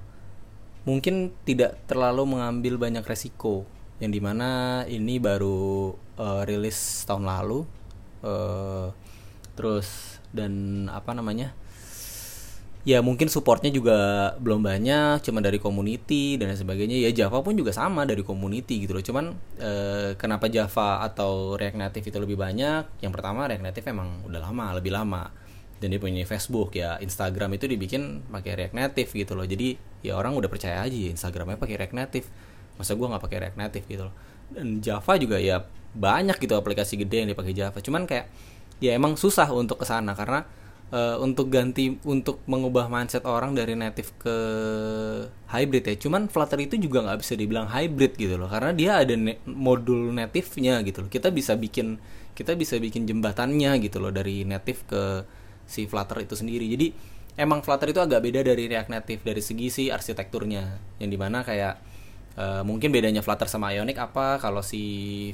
mungkin tidak terlalu mengambil banyak resiko yang di mana ini baru uh, rilis tahun lalu uh, terus dan apa namanya ya mungkin supportnya juga belum banyak cuma dari community dan sebagainya. Ya Java pun juga sama dari community gitu loh. Cuman eh, kenapa Java atau React Native itu lebih banyak? Yang pertama React Native emang udah lama lebih lama. Dan dia punya Facebook ya. Instagram itu dibikin pakai React Native gitu loh. Jadi ya orang udah percaya aja ya Instagramnya pakai React Native masa gue nggak pakai React Native gitu loh. Dan Java juga ya banyak gitu aplikasi gede yang dipakai Java. Cuman kayak ya emang susah untuk ke sana karena uh, untuk ganti untuk mengubah mindset orang dari native ke hybrid ya. Cuman Flutter itu juga nggak bisa dibilang hybrid gitu loh. Karena dia ada ne modul native-nya gitu loh. Kita bisa bikin kita bisa bikin jembatannya gitu loh dari native ke si Flutter itu sendiri. Jadi emang Flutter itu agak beda dari React Native dari segi si arsitekturnya. Yang di mana kayak Uh, mungkin bedanya Flutter sama Ionic apa? Kalau si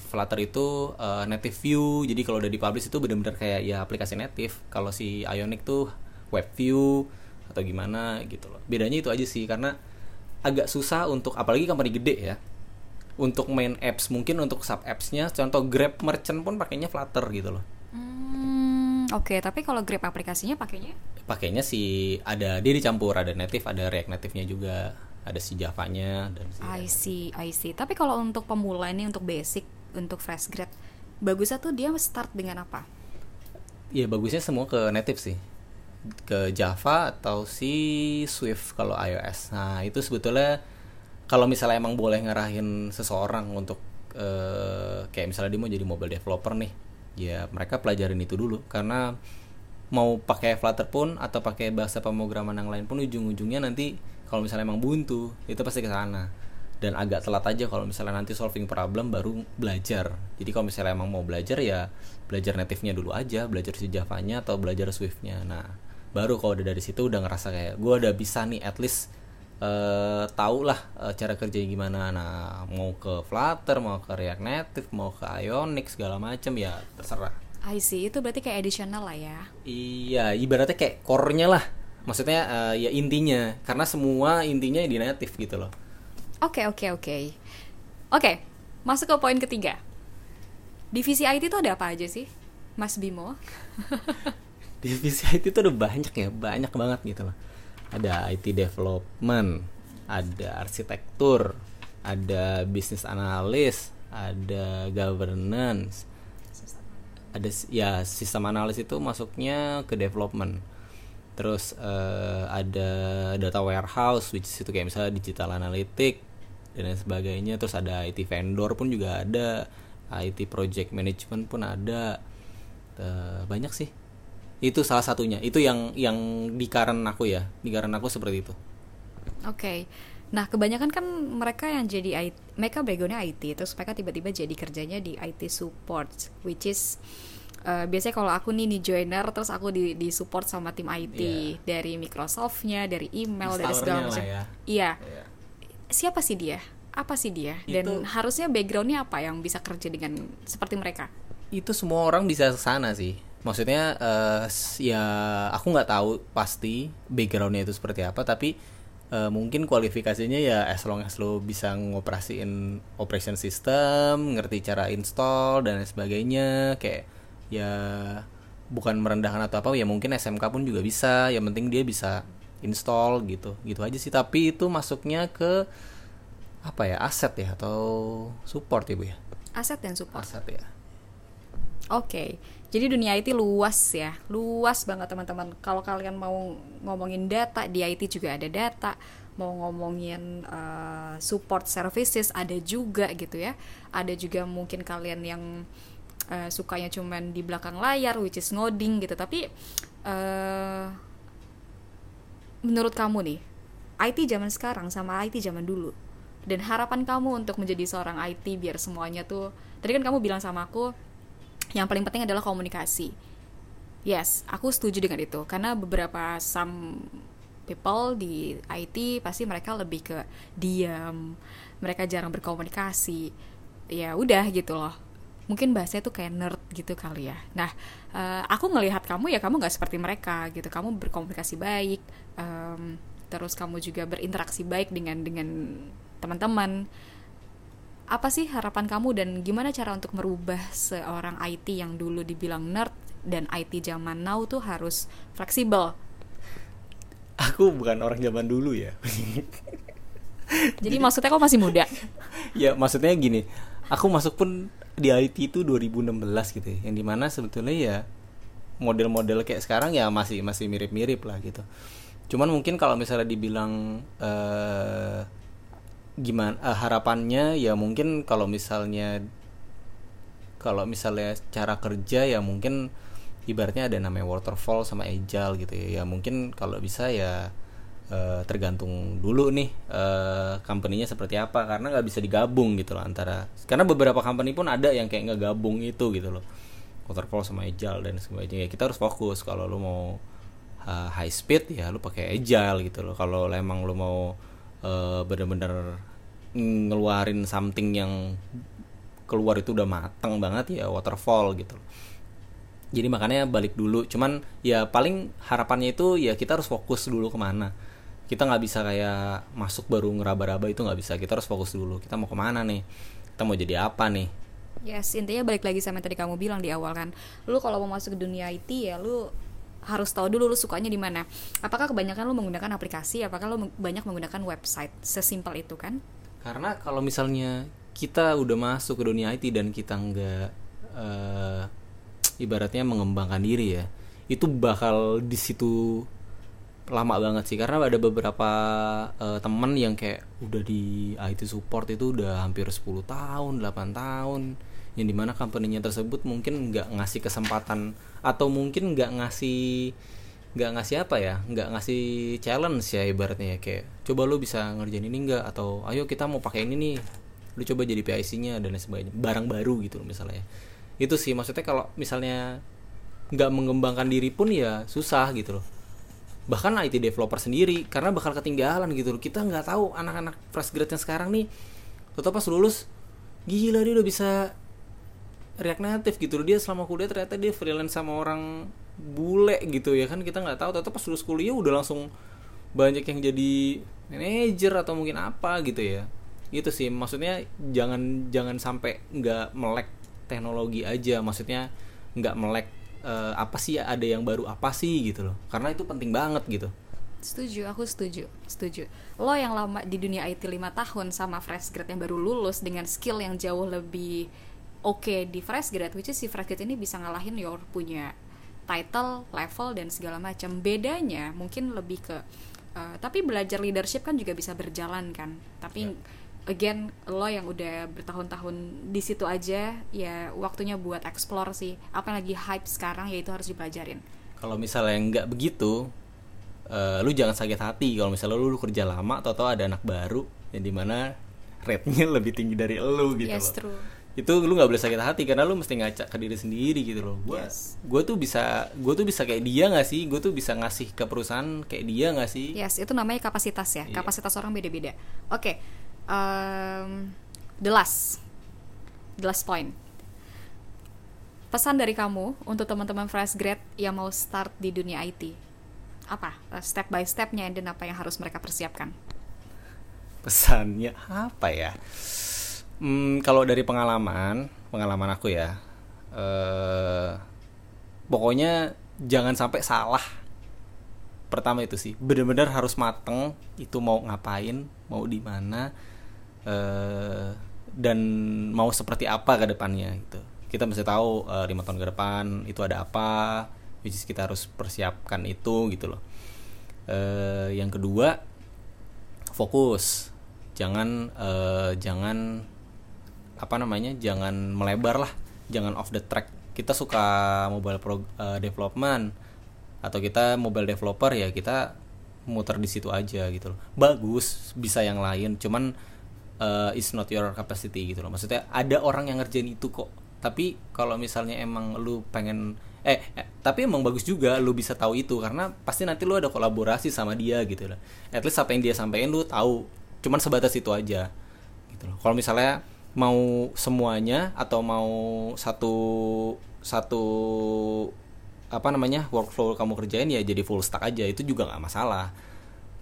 Flutter itu uh, native view. Jadi kalau udah dipublish itu benar-benar kayak ya aplikasi native. Kalau si Ionic tuh web view atau gimana gitu loh. Bedanya itu aja sih karena agak susah untuk apalagi company gede ya untuk main apps. Mungkin untuk sub appsnya contoh Grab merchant pun pakainya Flutter gitu loh. Hmm, oke. Okay. tapi kalau Grab aplikasinya pakainya? Pakainya sih ada dia dicampur ada native ada React native-nya juga ada si Javanya dan si I see, I see. Tapi kalau untuk pemula ini untuk basic, untuk fresh grad, bagusnya tuh dia start dengan apa? Iya bagusnya semua ke native sih, ke Java atau si Swift kalau iOS. Nah itu sebetulnya kalau misalnya emang boleh ngarahin seseorang untuk uh, kayak misalnya dia mau jadi mobile developer nih, ya mereka pelajarin itu dulu karena mau pakai Flutter pun atau pakai bahasa pemrograman yang lain pun ujung-ujungnya nanti kalau misalnya emang buntu itu pasti ke sana. Dan agak telat aja kalau misalnya nanti solving problem baru belajar. Jadi kalau misalnya emang mau belajar ya belajar native-nya dulu aja belajar si Java-nya atau belajar Swift-nya. Nah baru kalau udah dari situ udah ngerasa kayak gue udah bisa nih at least uh, tau lah uh, cara kerjanya gimana. Nah mau ke Flutter mau ke React Native mau ke Ionic segala macem ya terserah. I see. Itu berarti kayak additional lah ya? Iya ibaratnya kayak core-nya lah maksudnya uh, ya intinya. Karena semua intinya di native gitu loh. Oke okay, oke okay, oke. Okay. oke masuk ke poin ketiga. Divisi IT itu ada apa aja sih Mas Bimo? [LAUGHS] Divisi IT itu ada banyak ya banyak banget gitu loh. Ada IT development ada arsitektur ada bisnis analis ada governance. Ada ya sistem analis itu masuknya ke development terus uh, ada data warehouse which is itu kayak misalnya digital analytic dan lain sebagainya. Terus ada IT vendor pun juga ada. IT project management pun ada. Uh, banyak sih. Itu salah satunya. Itu yang yang di karen aku ya. Di karen aku seperti itu. Oke. Okay. nah kebanyakan kan mereka yang jadi IT mereka backgroundnya IT terus mereka tiba-tiba jadi kerjanya di IT support which is uh, biasanya kalau aku nih nih joiner terus aku di di support sama tim IT yeah. dari Microsoftnya dari email dari segala macam. ya. iya. Yeah. siapa sih dia? Apa sih dia? Dan itu, harusnya backgroundnya apa yang bisa kerja dengan seperti mereka? Itu semua orang bisa sana sih. Maksudnya uh, ya aku nggak tahu pasti backgroundnya itu seperti apa tapi uh, mungkin kualifikasinya ya as long as lo bisa ngoperasiin operation system ngerti cara install dan sebagainya. Kayak ya bukan merendahkan atau apa ya mungkin SMK pun juga bisa yang penting dia bisa install gitu gitu aja sih. Tapi itu masuknya ke apa ya aset ya atau support ya bu ya? Aset dan support. Aset ya. Oke okay. jadi dunia IT luas ya luas banget teman-teman. Kalau kalian mau ngomongin data di IT juga ada data. Mau ngomongin uh, support services ada juga gitu ya. Ada juga mungkin kalian yang uh, sukanya cuman di belakang layar which is ngoding gitu. Tapi uh, menurut kamu nih IT zaman sekarang sama IT zaman dulu dan harapan kamu untuk menjadi seorang IT biar semuanya tuh tadi kan kamu bilang sama aku yang paling penting adalah komunikasi. Yes aku setuju dengan itu karena beberapa some people di IT pasti mereka lebih ke diam mereka jarang berkomunikasi. Ya udah gitu loh mungkin bahasanya tuh kayak nerd gitu kali ya. Nah uh, aku ngelihat kamu ya kamu nggak seperti mereka gitu. Kamu berkomunikasi baik um, terus kamu juga berinteraksi baik dengan dengan teman-teman. Apa sih harapan kamu dan gimana cara untuk merubah seorang IT yang dulu dibilang nerd dan IT zaman now tuh harus fleksibel? Aku bukan orang zaman dulu ya. Jadi maksudnya kok masih muda? [LAUGHS] Ya maksudnya gini. Aku masuk pun di IT itu 2016 gitu ya. Yang di mana sebetulnya ya model-model kayak sekarang ya masih masih mirip-mirip lah gitu. Cuman mungkin kalau misalnya dibilang uh, gimana uh, harapannya ya mungkin kalau misalnya kalau misalnya cara kerja ya mungkin ibaratnya ada namanya waterfall sama agile gitu ya. Ya mungkin kalau bisa ya uh, tergantung dulu nih uh, company-nya seperti apa karena nggak bisa digabung gitu loh antara karena beberapa company pun ada yang kayak nggak gabung itu gitu loh. Waterfall sama agile dan sebagainya. Ya kita harus fokus. Kalau lo mau uh, high speed ya lo pakai agile gitu loh. Kalau emang lo mau uh, bener-bener ngeluarin something yang keluar itu udah mateng banget ya waterfall gitu loh. Jadi makanya balik dulu. Cuman ya paling harapannya itu ya kita harus fokus dulu ke mana kita nggak bisa kayak masuk baru ngeraba-raba itu nggak bisa kita harus fokus dulu kita mau ke mana nih kita mau jadi apa nih Yes, intinya balik lagi sama yang tadi kamu bilang di awal kan. Lu kalau mau masuk ke dunia IT ya lu harus tahu dulu lu sukanya di mana. Apakah kebanyakan lu menggunakan aplikasi, apakah lu banyak menggunakan website? Sesimpel itu kan? Karena kalau misalnya kita udah masuk ke dunia IT dan kita nggak uh, ibaratnya mengembangkan diri ya itu bakal di situ lama banget sih karena ada beberapa uh, temen yang kayak udah di IT support itu udah hampir 10 tahun 8 tahun yang di mana company-nya tersebut mungkin nggak ngasih kesempatan atau mungkin nggak ngasih nggak ngasih apa ya nggak ngasih challenge ya ibaratnya ya kayak coba lu bisa ngerjain ini nggak? Atau ayo kita mau pakai ini nih lu coba jadi PIC-nya dan lain sebagainya. Barang baru gitu loh misalnya itu sih maksudnya kalau misalnya nggak mengembangkan diri pun ya susah gitu loh bahkan IT developer sendiri karena bakal ketinggalan gitu loh. Kita nggak tahu anak-anak fresh grade yang sekarang nih tetap pas lulus gila dia udah bisa React Native gitu loh. Dia selama kuliah ternyata dia freelance sama orang bule gitu ya kan. Kita nggak tahu tetap pas lulus kuliah udah langsung banyak yang jadi manajer atau mungkin apa gitu ya. Itu sih maksudnya jangan jangan sampai nggak melek teknologi aja. Maksudnya nggak melek uh, apa sih ada yang baru apa sih gitu loh. Karena itu penting banget gitu. Setuju aku setuju setuju. Lo yang lama di dunia IT 5 tahun sama fresh grad yang baru lulus dengan skill yang jauh lebih oke okay di fresh grad which is si fresh grad ini bisa ngalahin your punya title level dan segala macam. Bedanya mungkin lebih ke uh, tapi belajar leadership kan juga bisa berjalan kan. Tapi yeah again lo yang udah bertahun-tahun di situ aja ya waktunya buat explore sih. Apa yang lagi hype sekarang ya itu harus dipelajarin. Kalau misalnya nggak begitu uh, lu jangan sakit hati. Kalau misalnya lu, lu kerja lama atau tau ada anak baru yang di mana rate-nya [LAUGHS] lebih tinggi dari lu gitu yes, loh. true. itu lu nggak boleh sakit hati karena lu mesti ngacak ke diri sendiri gitu loh. Gue yes. gue tuh bisa gue tuh bisa kayak dia nggak sih? Gue tuh bisa ngasih ke perusahaan kayak dia nggak sih? Yes itu namanya kapasitas ya. Yeah. kapasitas orang beda-beda. Oke okay um, the last. The last point. Pesan dari kamu untuk teman-teman fresh grad yang mau start di dunia IT apa? Uh, step by stepnya dan apa yang harus mereka persiapkan? Pesannya apa ya? Hmm, kalau dari pengalaman pengalaman aku ya uh, pokoknya jangan sampai salah. Pertama itu sih benar-benar harus mateng itu mau ngapain mau di mana uh, dan mau seperti apa ke depannya gitu. Kita mesti tahu uh, lima tahun ke depan itu ada apa which kita harus persiapkan itu gitu loh. Uh, yang kedua fokus. Jangan uh, jangan apa namanya jangan melebar lah. Jangan off the track. Kita suka mobile pro, uh, development. Atau kita mobile developer ya kita muter di situ aja gitu loh. Bagus bisa yang lain. Cuman uh, it's not your capacity gitu loh. Maksudnya ada orang yang ngerjain itu kok. Tapi kalau misalnya emang lu pengen eh, eh tapi emang bagus juga lu bisa tahu itu karena pasti nanti lu ada kolaborasi sama dia gitu loh. At least apa yang dia sampaikan lu tahu. Cuman sebatas itu aja gitu loh. Kalau misalnya mau semuanya atau mau satu satu apa namanya workflow kamu kerjain ya jadi full stack aja. Itu juga nggak masalah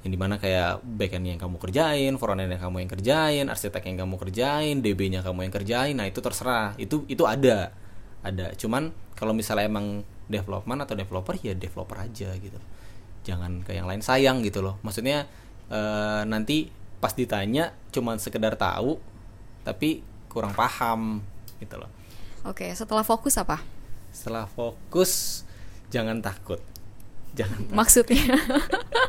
yang di mana kayak backend yang kamu kerjain, frontend yang kamu yang kerjain, arsitek yang kamu kerjain, DB-nya kamu yang kerjain, nah itu terserah, itu itu ada, ada. Cuman kalau misalnya emang development atau developer ya developer aja gitu, jangan ke yang lain sayang gitu loh. Maksudnya e, nanti pas ditanya cuman sekedar tahu, tapi kurang paham gitu loh. Oke, setelah fokus apa? Setelah fokus jangan takut. Jangan. Maksudnya?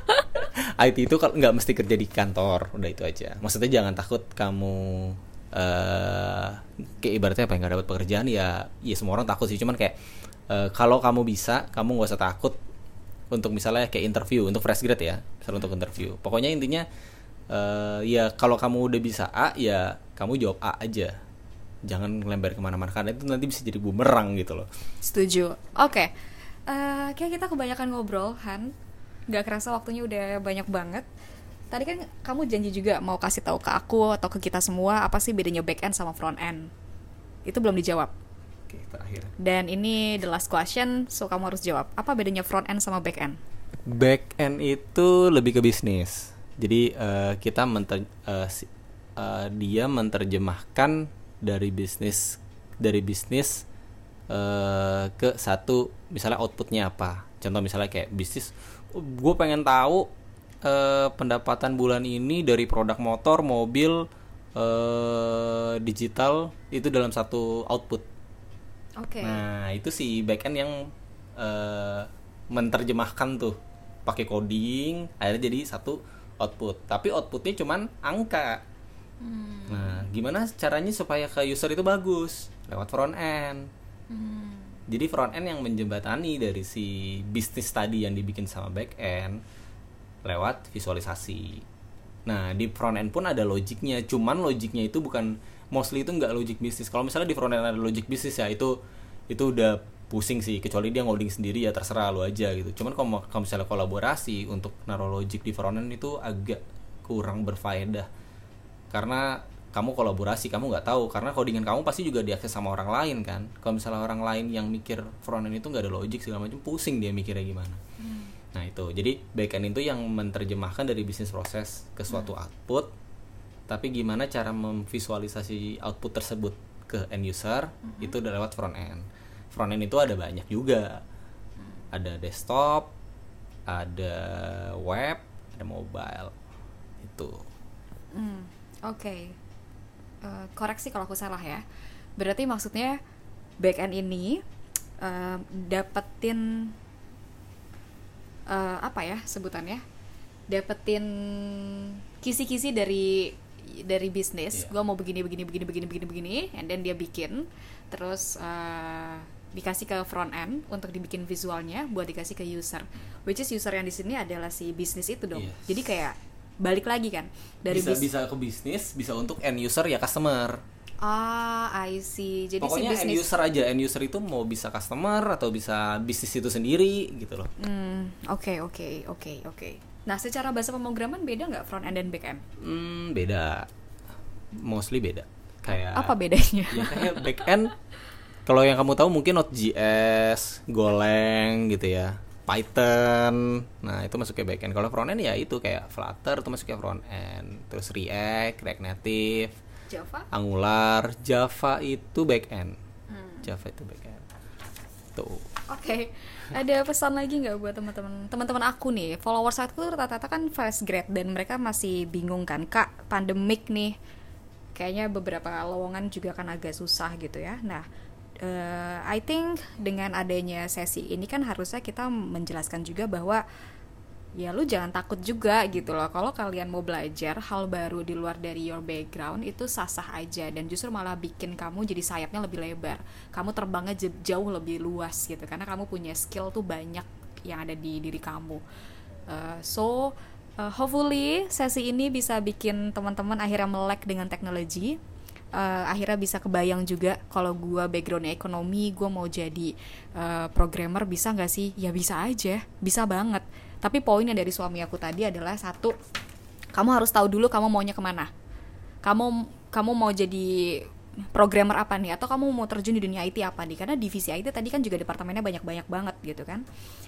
[LAUGHS] IT itu kalau nggak mesti kerja di kantor, udah itu aja. Maksudnya jangan takut kamu uh, kayak ibaratnya apa nggak dapat pekerjaan ya, ya semua orang takut sih. Cuman kayak uh, kalau kamu bisa, kamu nggak usah takut untuk misalnya kayak interview untuk fresh grad ya, misalnya untuk interview. Pokoknya intinya uh, ya kalau kamu udah bisa A ya kamu jawab A aja jangan lembar ke mana-mana karena itu nanti bisa jadi bumerang gitu loh setuju oke okay. Uh, kayak kita kebanyakan ngobrol Han. Nggak kerasa waktunya udah banyak banget. Tadi kan kamu janji juga mau kasih tahu ke aku atau ke kita semua apa sih bedanya back end sama front end. Itu belum dijawab. Oke terakhir. Dan ini the last question so kamu harus jawab. Apa bedanya front end sama back end? Back end itu lebih ke bisnis. Jadi uh, kita menter uh, uh, dia menerjemahkan dari bisnis dari bisnis uh, ke satu misalnya outputnya apa contoh misalnya kayak bisnis gue pengen tahu uh, pendapatan bulan ini dari produk motor mobil uh, digital itu dalam satu output okay. nah itu si backend yang uh, menerjemahkan tuh pakai coding akhirnya jadi satu output tapi outputnya cuman angka Hmm. Nah, gimana caranya supaya ke user itu bagus? Lewat front end. Hmm. Jadi front end yang menjembatani dari si bisnis tadi yang dibikin sama back end lewat visualisasi. Nah, di front end pun ada logiknya, cuman logiknya itu bukan mostly itu nggak logik bisnis. Kalau misalnya di front end ada logik bisnis ya itu itu udah pusing sih kecuali dia ngoding sendiri ya terserah lu aja gitu cuman kalau, kalau misalnya kolaborasi untuk naruh logik di front end itu agak kurang berfaedah karena kamu kolaborasi kamu nggak tahu karena codingan kamu pasti juga diakses sama orang lain kan kalau misalnya orang lain yang mikir front end itu nggak ada logik segala macam pusing dia mikirnya gimana hmm. nah itu jadi backend itu yang menerjemahkan dari bisnis proses ke suatu hmm. output tapi gimana cara memvisualisasi output tersebut ke end user hmm. itu udah lewat front end front end itu ada banyak juga hmm. ada desktop ada web ada mobile itu hmm Oke, okay. Uh, eh, koreksi kalau aku salah ya. Berarti maksudnya back end ini uh, dapetin uh, apa ya sebutannya? Dapetin kisi-kisi dari dari bisnis. Yeah. Gue mau begini begini begini begini begini begini, and then dia bikin, terus uh, dikasih ke front end untuk dibikin visualnya buat dikasih ke user. Which is user yang di sini adalah si bisnis itu dong. Yes. Jadi kayak balik lagi kan? Dari bisa bis bisa ke bisnis bisa untuk end user ya customer. Ah I see. Jadi pokoknya si end user aja end user itu mau bisa customer atau bisa bisnis itu sendiri gitu loh. Hmm oke oke oke oke. Nah secara bahasa pemrograman beda nggak front end dan back end? Hmm beda. Mostly beda. Kayak apa bedanya? ya kayak back end kalau yang kamu tahu mungkin Node.js, Golang gitu ya. Python. Nah, itu masuk ke backend. Kalau front end ya itu kayak Flutter itu masuk ke front end. Terus React, React Native, Java, Angular, Java itu backend. Hmm. Java itu backend. Tuh. Oke. Okay. Ada pesan lagi nggak buat teman-teman teman-teman aku nih? Followers aku rata-rata kan fresh grad dan mereka masih bingung kan, Kak, pandemik nih. Kayaknya beberapa lowongan juga kan agak susah gitu ya. Nah, uh, I think dengan adanya sesi ini kan harusnya kita menjelaskan juga bahwa ya lu jangan takut juga gitu loh. Kalau kalian mau belajar hal baru di luar dari your background itu sah-sah aja. Dan justru malah bikin kamu jadi sayapnya lebih lebar. Kamu terbangnya jauh lebih luas gitu. Karena kamu punya skill tuh banyak yang ada di diri kamu. Uh, so uh, hopefully sesi ini bisa bikin teman-teman akhirnya melek dengan teknologi uh, akhirnya bisa kebayang juga kalau gue backgroundnya ekonomi gue mau jadi uh, programmer bisa nggak sih? Ya bisa aja bisa banget. Tapi poinnya dari suami aku tadi adalah satu kamu harus tahu dulu kamu maunya ke mana. Kamu kamu mau jadi programmer apa nih? Atau kamu mau terjun di dunia IT apa nih? Karena divisi IT tadi kan juga departemennya banyak-banyak banget gitu kan.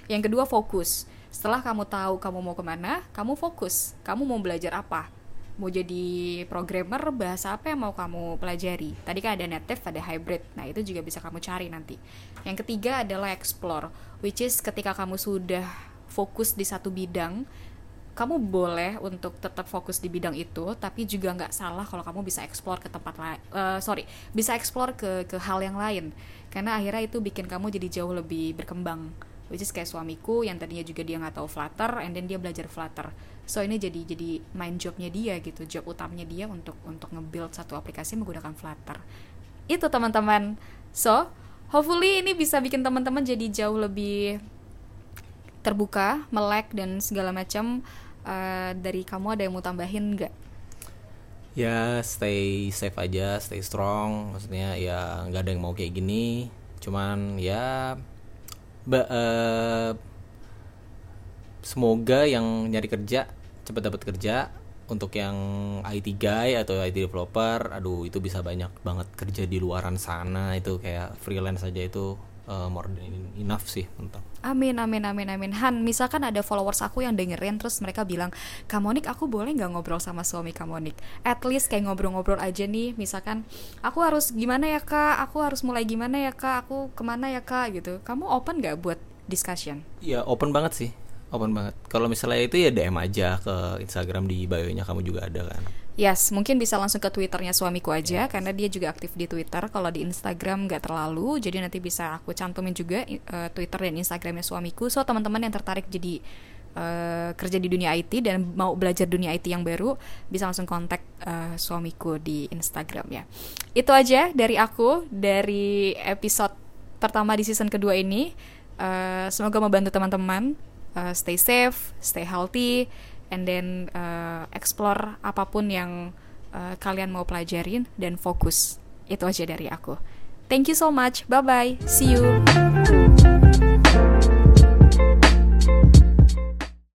Yang kedua fokus. Setelah kamu tahu kamu mau ke mana kamu fokus. Kamu mau belajar apa mau jadi programmer bahasa apa yang mau kamu pelajari? Tadi kan ada native ada hybrid. Nah itu juga bisa kamu cari nanti. Yang ketiga adalah explore which is ketika kamu sudah fokus di satu bidang kamu boleh untuk tetap fokus di bidang itu tapi juga nggak salah kalau kamu bisa explore ke tempat lain uh, sorry bisa explore ke ke hal yang lain. Karena akhirnya itu bikin kamu jadi jauh lebih berkembang. Which is kayak suamiku yang tadinya juga dia nggak tahu Flutter and then dia belajar Flutter so ini jadi jadi main jobnya dia gitu job utamanya dia untuk untuk nge-build satu aplikasi menggunakan Flutter itu teman-teman so hopefully ini bisa bikin teman-teman jadi jauh lebih terbuka, melek dan segala macam uh, dari kamu ada yang mau tambahin nggak? Ya stay safe aja, stay strong. Maksudnya ya nggak ada yang mau kayak gini. Cuman ya uh, semoga yang nyari kerja cepat dapat kerja. Untuk yang IT guy atau IT developer, aduh itu bisa banyak banget kerja di luaran sana itu kayak freelance aja itu uh, more than enough sih untuk Amin, amin, amin, amin. Han, misalkan ada followers aku yang dengerin terus mereka bilang, Kamonik aku boleh nggak ngobrol sama suami Kamonik? At least kayak ngobrol-ngobrol aja nih, misalkan aku harus gimana ya kak, aku harus mulai gimana ya kak, aku ke mana ya kak gitu. Kamu open nggak buat discussion? Ya open banget sih, open banget. Kalau misalnya itu ya DM aja ke Instagram di bio-nya kamu juga ada kan. Yes, mungkin bisa langsung ke Twitternya suamiku aja yes. karena dia juga aktif di Twitter. Kalau di Instagram nggak terlalu, jadi nanti bisa aku cantumin juga uh, Twitter dan Instagramnya suamiku. So teman-teman yang tertarik jadi uh, kerja di dunia IT dan mau belajar dunia IT yang baru, bisa langsung kontak uh, suamiku di Instagram ya. Itu aja dari aku dari episode pertama di season kedua ini. Uh, semoga membantu teman-teman. Uh, stay safe, stay healthy and then uh, explore apa pun yang uh, kalian mau pelajarin dan fokus. Itu aja dari aku. Thank you so much. Bye bye. See you.